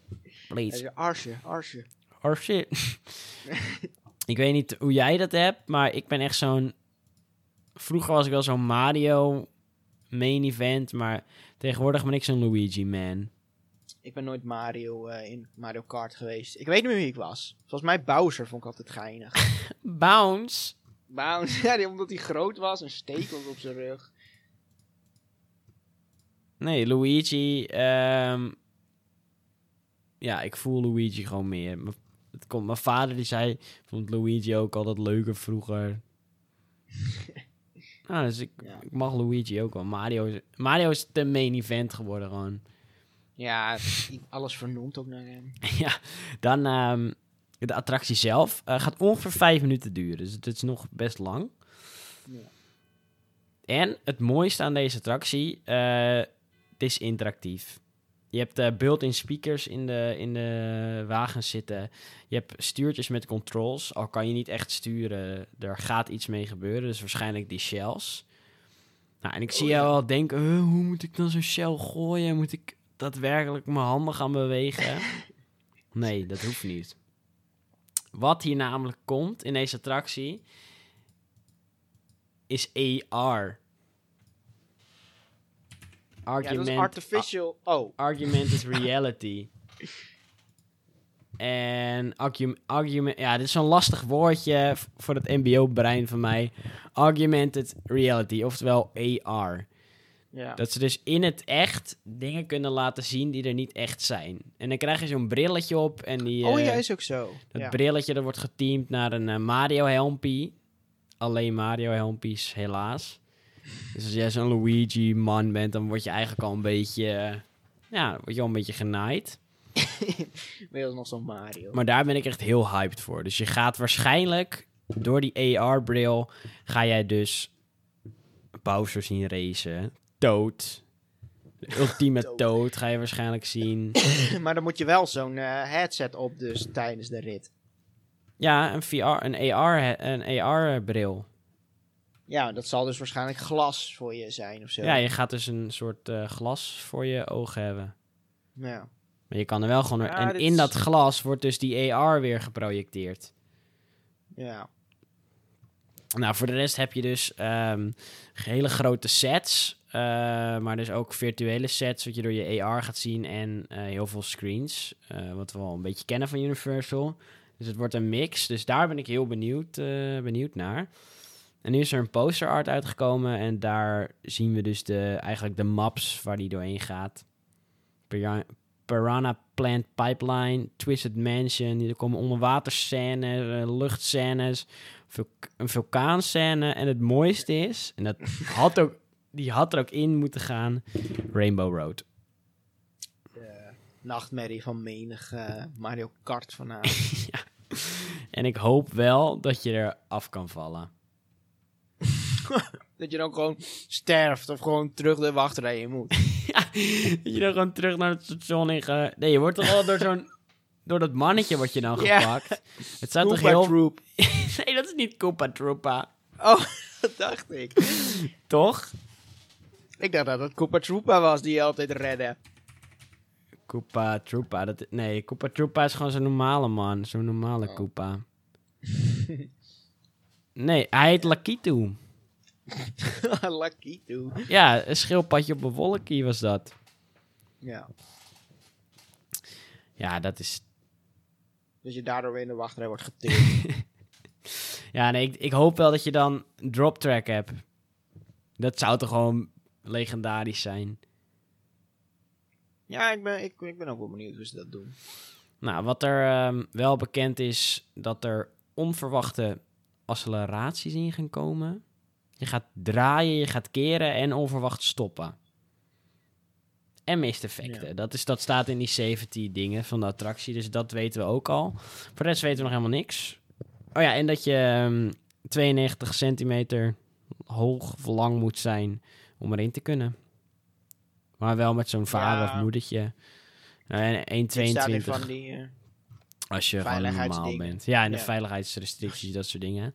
Please. Arsje, Arsje. Oh shit. ik weet niet hoe jij dat hebt, maar ik ben echt zo'n... Vroeger was ik wel zo'n Mario main event, maar tegenwoordig ben ik zo'n Luigi man. Ik ben nooit Mario eh, in Mario Kart geweest. Ik weet niet meer wie ik was. Volgens mij Bowser vond ik altijd geinig. Bounce. Bounce, ja, omdat hij groot was en stekels op zijn rug. Nee, Luigi. ehm, ja, ik voel Luigi gewoon meer. Het komt, mijn vader die zei, vond Luigi ook altijd leuker vroeger. nou, dus ik, Ja. ik mag Luigi ook wel. Mario is, Mario is de main event geworden gewoon. Ja, alles vernoemd ook naar hem. ja, dan ehm, de attractie zelf eh, gaat ongeveer vijf minuten duren. Dus het is nog best lang. Ja. En het mooiste aan deze attractie, eh, het is interactief. Je hebt eh, built-in speakers in de, in de wagens zitten. Je hebt stuurtjes met controls. Al kan je niet echt sturen, er gaat iets mee gebeuren. Dus waarschijnlijk die shells. Nou, en ik zie Oh, jou al denken, "Huh, hoe moet ik dan zo'n shell gooien? Moet ik daadwerkelijk mijn handen gaan bewegen? nee, dat hoeft niet. Wat hier namelijk komt in deze attractie is AR. Ja, dat Argument, is artificial. Oh, Argumented reality. En argu- argument, ja, dit is zo'n lastig woordje voor het MBO-brein van mij. Augmented reality, oftewel AR. ja. Dat ze dus in het echt dingen kunnen laten zien die er niet echt zijn. En dan krijg je zo'n brilletje op en die... oh eh, ja, is ook zo. dat ja. brilletje dat wordt geteamd naar een eh, Mario helmpie. Alleen Mario helmpies, helaas. Dus als jij zo'n Luigi man bent, dan word je eigenlijk al een beetje... eh, ja, word je al een beetje genaaid. Weer als nog zo'n Mario. Maar daar ben ik echt heel hyped voor. Dus je gaat waarschijnlijk door die AR-bril... ga jij dus Bowser zien racen. Toad. De ultieme Toad. Toad ga je waarschijnlijk zien. maar dan moet je wel zo'n eh, headset op dus tijdens de rit. Ja, een VR, een AR, een AR-bril. Ja, dat zal dus waarschijnlijk glas voor je zijn of zo. Ja, je gaat dus een soort eh, glas voor je ogen hebben. Ja. Maar je kan er wel gewoon... Ja, en in is- dat glas wordt dus die AR weer geprojecteerd. ja. Nou, voor de rest heb je dus ehm, hele grote sets. eh, maar dus ook virtuele sets, wat je door je AR gaat zien. En eh, heel veel screens. eh, wat we al een beetje kennen van Universal. Dus het wordt een mix. Dus daar ben ik heel benieuwd, eh, benieuwd naar. En nu is er een poster art uitgekomen. En daar zien we dus de, eigenlijk de maps waar die doorheen gaat. Piranha Plant Pipeline, Twisted Mansion. Er komen onderwaterscènes, uh, luchtscènes, een vulkaanscène. En het mooiste is, en dat had ook, die had er ook in moeten gaan, Rainbow Road. De nachtmerrie van menig uh, Mario Kart vanavond. ja. En ik hoop wel dat je er af kan vallen. dat je dan gewoon sterft of gewoon terug de wachtrij in moet. ja, dat je dan gewoon terug naar het station in gaat. Nee, je wordt toch al door zo'n... Door dat mannetje word je dan gepakt. Het zou toch heel... Troop. nee, dat is niet Koopa Troopa. Oh, dat dacht ik. toch? Ik dacht dat het Koopa Troopa was die je altijd redde. Koopa Troopa. Dat, nee, Koopa Troopa is gewoon zo'n normale man. Zo'n normale oh. Koopa. nee, hij heet Lakitu. Lakitu. Ja, een schildpadje op een wolkje was dat. Ja. Ja, dat is... Dus je daardoor weer in de wachtrij wordt getild. ja, nee, ik, ik hoop wel dat je dan drop track hebt. Dat zou toch gewoon legendarisch zijn. Ja, ik ben, ik, ik ben ook wel benieuwd hoe ze dat doen. Nou, wat er um, wel bekend is, dat er onverwachte acceleraties in gaan komen. Je gaat draaien, je gaat keren en onverwacht stoppen. En mist effecten. Ja. Dat, is, dat staat in die safety dingen van de attractie, dus dat weten we ook al. Voor de rest weten we nog helemaal niks. Oh ja, en dat je um, 92 centimeter hoog of lang moet zijn om erin te kunnen. Maar wel met zo'n vader ja. of moedertje. Uh, 1,22. Als je gewoon normaal bent. Ja, en de ja. veiligheidsrestricties, dat soort dingen.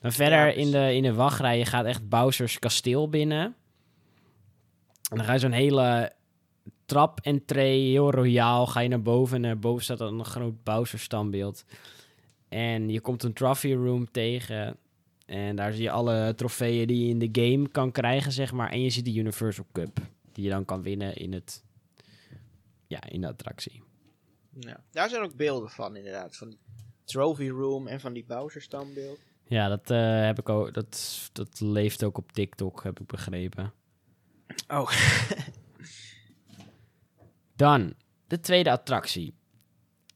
Dan verder ja, in, de, in de wachtrij, je gaat echt Bowser's kasteel binnen. En dan ga je zo'n hele trap entree, heel royaal, ga je naar boven. En boven staat dan een groot Bowser standbeeld. En je komt een trophy room tegen. En daar zie je alle trofeeën die je in de game kan krijgen, zeg maar. En je ziet de Universal Cup die je dan kan winnen in, het, ja, in de attractie. Ja, daar zijn ook beelden van inderdaad, van Trophy Room en van die Bowser standbeeld. Ja, dat, uh, heb ik ook, dat, dat leeft ook op TikTok, heb ik begrepen. Oh. dan, de tweede attractie.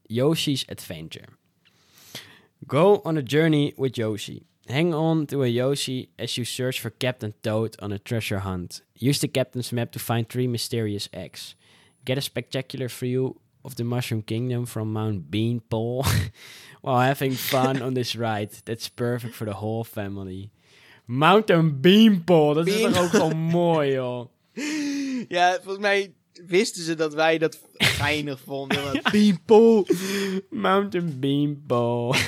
Yoshi's Adventure. Go on a journey with Yoshi. Hang on to a Yoshi as you search for Captain Toad on a treasure hunt. Use the captain's map to find three mysterious eggs. Get a spectacular view of the Mushroom Kingdom from Mount Beanpole while having fun on this ride. That's perfect for the whole family. Mountain Beanpole, dat Bean is toch ook zo mooi, joh. Ja, volgens mij wisten ze dat wij dat geinig vonden. ja. Beanpole. Mountain Beanpole.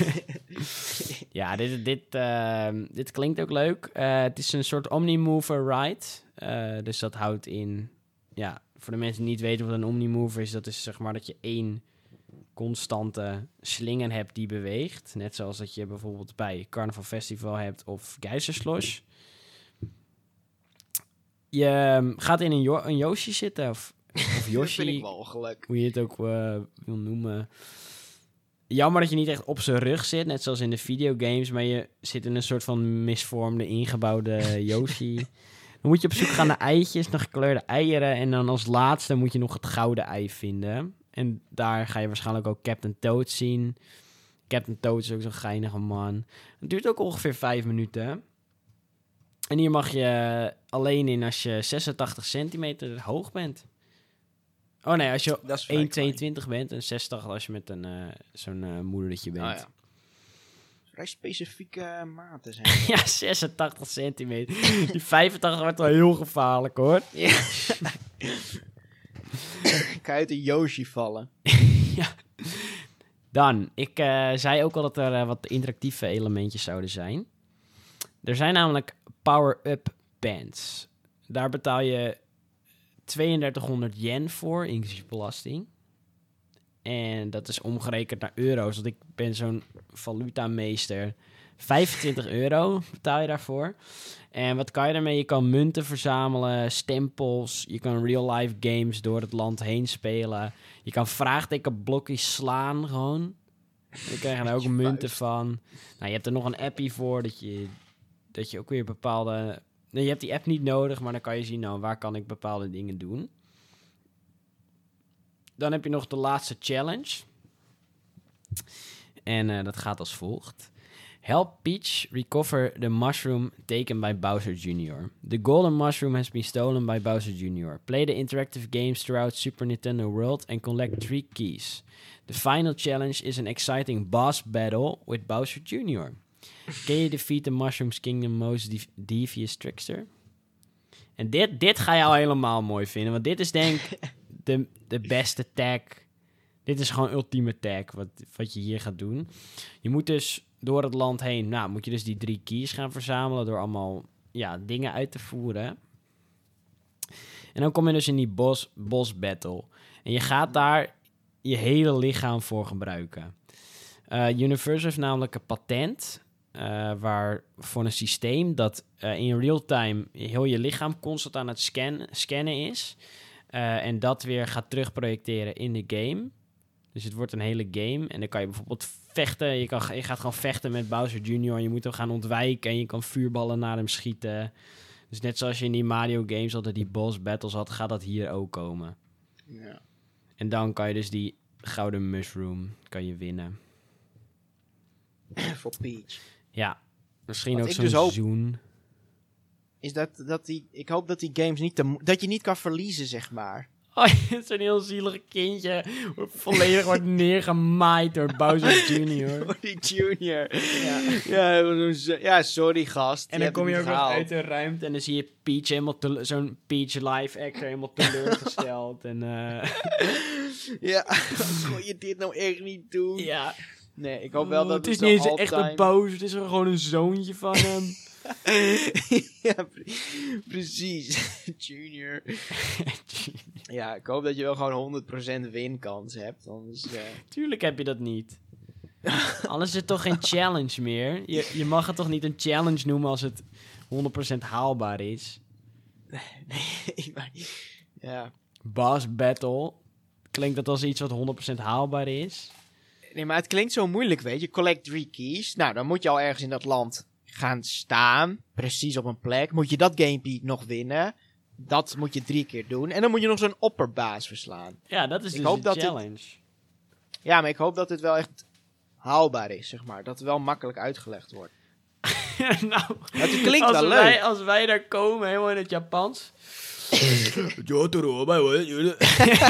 ja, dit, dit, uh, dit klinkt ook leuk. Uh, het is een soort Omnimover ride. Uh, dus dat houdt in... Ja, voor de mensen die niet weten wat een Omnimover is... dat is zeg maar dat je één constante slinger hebt die beweegt. Net zoals dat je bijvoorbeeld bij Carnival Festival hebt of Geisterslosh. Je ehm, gaat in een, jo een Yoshi zitten, of, of Yoshi, vind ik hoe je het ook uh, wil noemen. Jammer dat je niet echt op zijn rug zit, net zoals in de videogames, maar je zit in een soort van misvormde, ingebouwde Yoshi. Dan moet je op zoek gaan naar eitjes, naar gekleurde eieren. En dan als laatste moet je nog het gouden ei vinden. En daar ga je waarschijnlijk ook Captain Toad zien. Captain Toad is ook zo'n geinige man. Het duurt ook ongeveer vijf minuten. En hier mag je alleen in als je 86 centimeter hoog bent. Oh nee, als je 1,22 bent en 60 als je met een uh, zo'n uh, moedertje bent. Oh, ja. Vrij specifieke maten zijn. ja, 86 centimeter. Die 85 wordt wel heel gevaarlijk hoor. Ja. kan uit de Yoshi vallen. ja. Dan, ik uh, zei ook al dat er wat interactieve elementjes zouden zijn. Er zijn namelijk power-up bands. Daar betaal je 3200 yen voor, inclusief belasting. En dat is omgerekend naar euro's, want ik ben zo'n valutameester. 25 euro betaal je daarvoor. En wat kan je daarmee? Je kan munten verzamelen, stempels. Je kan real-life games door het land heen spelen. Je kan vraagtekenblokjes slaan gewoon. Je krijg er ook munten van. Nou, je hebt er nog een appie voor dat je dat je ook weer bepaalde... Nee, je hebt die app niet nodig, maar dan kan je zien, nou, waar kan ik bepaalde dingen doen. Dan heb je nog de laatste challenge. En eh, dat gaat als volgt. Help Peach recover the mushroom taken by Bowser Jr. The golden mushroom has been stolen by Bowser Jr. Play the interactive games throughout Super Nintendo World and collect three keys. The final challenge is an exciting boss battle with Bowser Jr. Can you defeat the Mushroom's Kingdom most dev- devious trickster? En dit, dit ga je al helemaal mooi vinden, want dit is denk de, de beste tag. Dit is gewoon ultieme tag wat, wat je hier gaat doen. Je moet dus door het land heen, nou moet je dus die drie keys gaan verzamelen door allemaal ja, dingen uit te voeren. En dan kom je dus in die bos, bos battle. En je gaat daar je hele lichaam voor gebruiken. Eh, Universal heeft namelijk een patent eh, waar voor een systeem dat eh, in real time heel je lichaam constant aan het scan, scannen is. Eh, en dat weer gaat terugprojecteren in de game. Dus het wordt een hele game. En dan kan je bijvoorbeeld vechten. Je, kan, je gaat gewoon vechten met Bowser Jr. Je moet hem gaan ontwijken. En je kan vuurballen naar hem schieten. Dus net zoals je in die Mario games altijd die boss battles had, gaat dat hier ook komen. Ja. En dan kan je dus die gouden mushroom kan je winnen. Voor Peach. Ja, misschien ook zo'n dus hoop- zoen. Is dat, dat die, ik hoop dat die games niet te, dat je niet kan verliezen, zeg maar. Oh, het is een heel zielig kindje. Volledig wordt neergemaaid door Bowser Jr. Die junior. Ja, ja, ja sorry gast. En dan kom je ook nog uit de ruimte en dan zie je Peach helemaal zo'n Peach live actor helemaal teleurgesteld. en eh, Ja, kon je dit nou echt niet doen? ja, Nee, ik hoop wel Oh, dat het is niet eens echt een Bowser, het is gewoon een zoontje van hem. ja, pre- precies. Junior. Ja, ik hoop dat je wel gewoon 100% winkans hebt. Anders, eh, Tuurlijk heb je dat niet. Anders is het toch geen challenge meer. Je, je mag het toch niet een challenge noemen als het 100% haalbaar is. nee, maar- ja. Boss battle. Klinkt dat als iets wat 100% haalbaar is? Nee, maar het klinkt zo moeilijk, weet je. Collect three keys. Nou, dan moet je al ergens in dat land gaan staan. Precies op een plek. Moet je dat gamepie nog winnen. Dat moet je drie keer doen. En dan moet je nog zo'n opperbaas verslaan. Ja, dat is Ik dus hoop een dat dit- challenge. Ja, maar ik hoop dat dit wel echt haalbaar is, zeg maar. Dat het wel makkelijk uitgelegd wordt. nou, Het klinkt als wel wij, leuk. Als wij daar komen, helemaal in het Japans.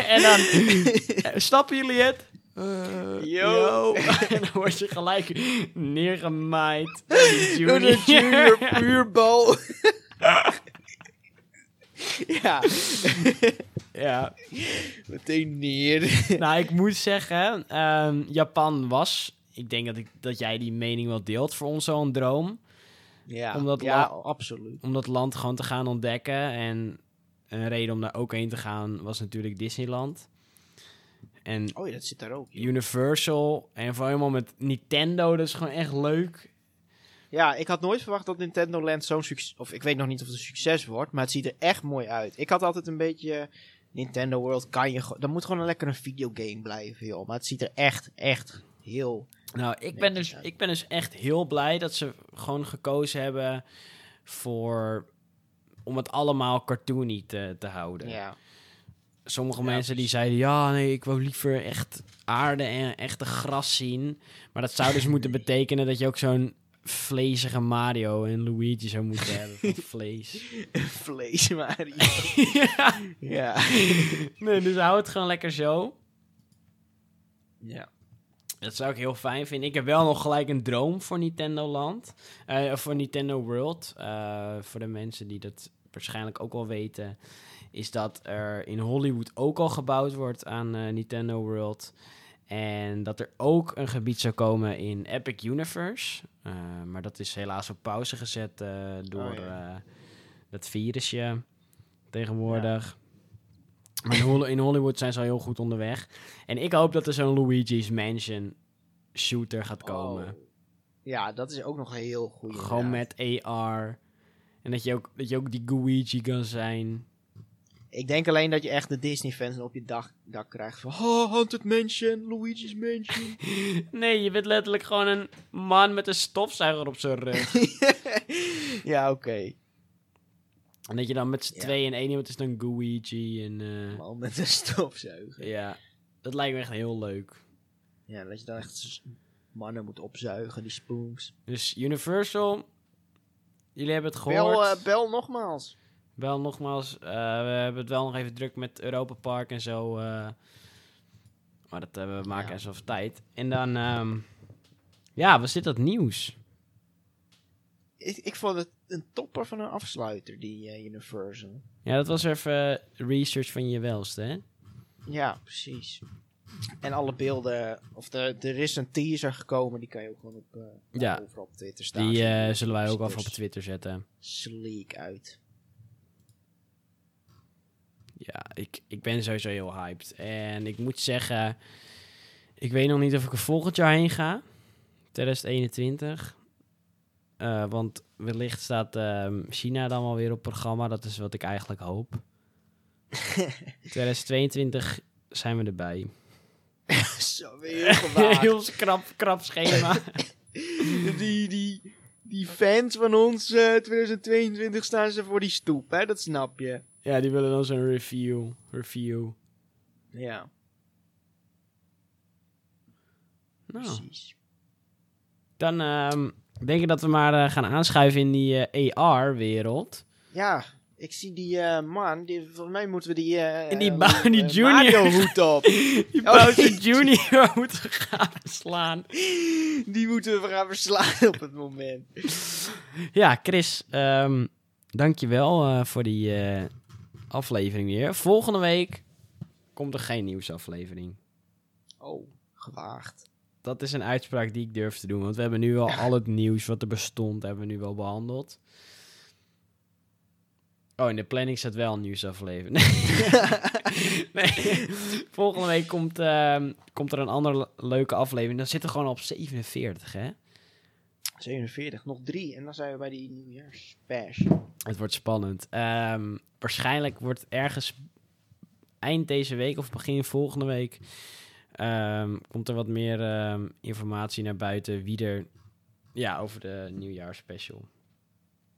en dan eh, snappen jullie het? Eh, Yo. en dan word je gelijk neergemaaid. door Door de junior junior. puurbal. ja, ja. meteen neer. Nou, ik moet zeggen, ehm, Japan was... Ik denk dat, ik, dat jij die mening wel deelt voor ons zo'n droom. Ja, ja absoluut. Om dat land gewoon te gaan ontdekken. En een reden om daar ook heen te gaan was natuurlijk Disneyland. En Oh ja, dat zit daar ook. joh. Universal en vooral helemaal met Nintendo, dat is gewoon echt leuk. Ja, ik had nooit verwacht dat Nintendo Land zo'n succes... Of ik weet nog niet of het een succes wordt, maar het ziet er echt mooi uit. Ik had altijd een beetje... Nintendo World kan je... gewoon- Dat moet gewoon een lekker een videogame blijven, joh. Maar het ziet er echt, echt heel... Nou, ik ben, dus, uit. ik ben dus echt heel blij dat ze gewoon gekozen hebben voor... om het allemaal cartoony te, te houden. Ja. Sommige Ja, mensen die zeiden, ja, nee, ik wil liever echt aarde en echte gras zien. Maar dat zou dus moeten betekenen dat je ook zo'n vlezige Mario en Luigi zou moeten hebben van vlees. Vlees, Mario. ja. ja. Nee, dus hou het gewoon lekker zo. Ja. Dat zou ik heel fijn vinden. Ik heb wel nog gelijk een droom voor Nintendo Land. eh, of voor Nintendo World. Eh, voor de mensen die dat waarschijnlijk ook wel weten. Is dat er in Hollywood ook al gebouwd wordt aan eh, Nintendo World. En dat er ook een gebied zou komen in Epic Universe. Eh, maar dat is helaas op pauze gezet eh, door Oh, ja. dat virusje tegenwoordig. Maar in, Hol- in Hollywood zijn ze al heel goed onderweg. En ik hoop dat er zo'n Luigi's Mansion shooter gaat komen. Oh. Ja, dat is ook nog een heel goede. Gewoon met AR. En dat je, ook, dat je ook die Luigi kan zijn. Ik denk alleen dat je echt de Disney-fans op je dak, dak krijgt van... Oh, Haunted Mansion, Luigi's Mansion. Nee, je bent letterlijk gewoon een man met een stofzuiger op zijn rug. ja, oké. en dat je dan met z'n Ja. tweeën en één iemand is dan Luigi. En, eh, Man met een stofzuiger. ja. Dat lijkt me echt heel leuk. Ja, dat je dan echt mannen moet opzuigen, die spoons. Dus Universal, jullie hebben het gehoord. Bel, eh, bel nogmaals. Wel nogmaals, eh, we hebben het wel nog even druk met Europa Park en zo. eh, maar dat eh, we maken Ja. eens even tijd. En dan, ehm, ja, was dit dat nieuws? Ik, ik vond het een topper van een afsluiter, die eh, Universal. Ja, dat was even research van je welste, hè? Ja, precies. En alle beelden, of de, er is een teaser gekomen, die kan je ook gewoon op, eh, Ja. overal op Twitter staan. Die eh, zullen wij ook even op Twitter zetten. Sleek uit. Ja, ik, ik ben sowieso heel hyped. En ik moet zeggen, ik weet nog niet of ik er volgend jaar heen ga. 2021. Eh, want wellicht staat ehm, China dan wel weer op programma. Dat is wat ik eigenlijk hoop. 2022 zijn we erbij. Zo, weer heel krap, krap schema. die, die, die fans van ons eh 2022 staan ze voor die stoep, hè? Dat snap je. Ja, die willen dan zo'n review. Review. Ja, Nou, precies. dan ehm, denk ik dat we maar eh, gaan aanschuiven in die eh, AR-wereld. Ja, ik zie die eh, man, die, volgens mij moeten we die... En die Bou- die eh, Junior. Op. Die Oh, Bowser nee. Junior moeten we gaan verslaan. die moeten we gaan verslaan op het moment. Ja, Chris, ehm dankjewel eh voor die aflevering weer. Volgende week komt er geen nieuwsaflevering. Oh, gewaagd. Dat is een uitspraak die ik durf te doen. Want we hebben nu al al het nieuws wat er bestond, hebben we nu wel behandeld. Oh, in de planning staat wel een nieuwsaflevering. Nee. Volgende week komt, ehm, komt er een andere le- leuke aflevering. Dan zitten we gewoon op 47, hè? 47, nog drie. En dan zijn we bij die nieuwjaarsbash. Het wordt spannend. Ehm, waarschijnlijk wordt ergens eind deze week of begin volgende week... ehm, komt er wat meer ehm, informatie naar buiten wie er... Ja, over de nieuwjaarsspecial.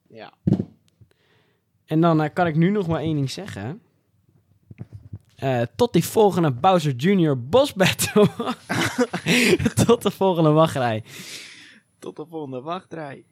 Ja. En dan eh, kan ik nu nog maar één ding zeggen. Eh, tot die volgende Bowser Jr. Boss Battle. tot de volgende wachtrij. Tot de volgende wachtrij.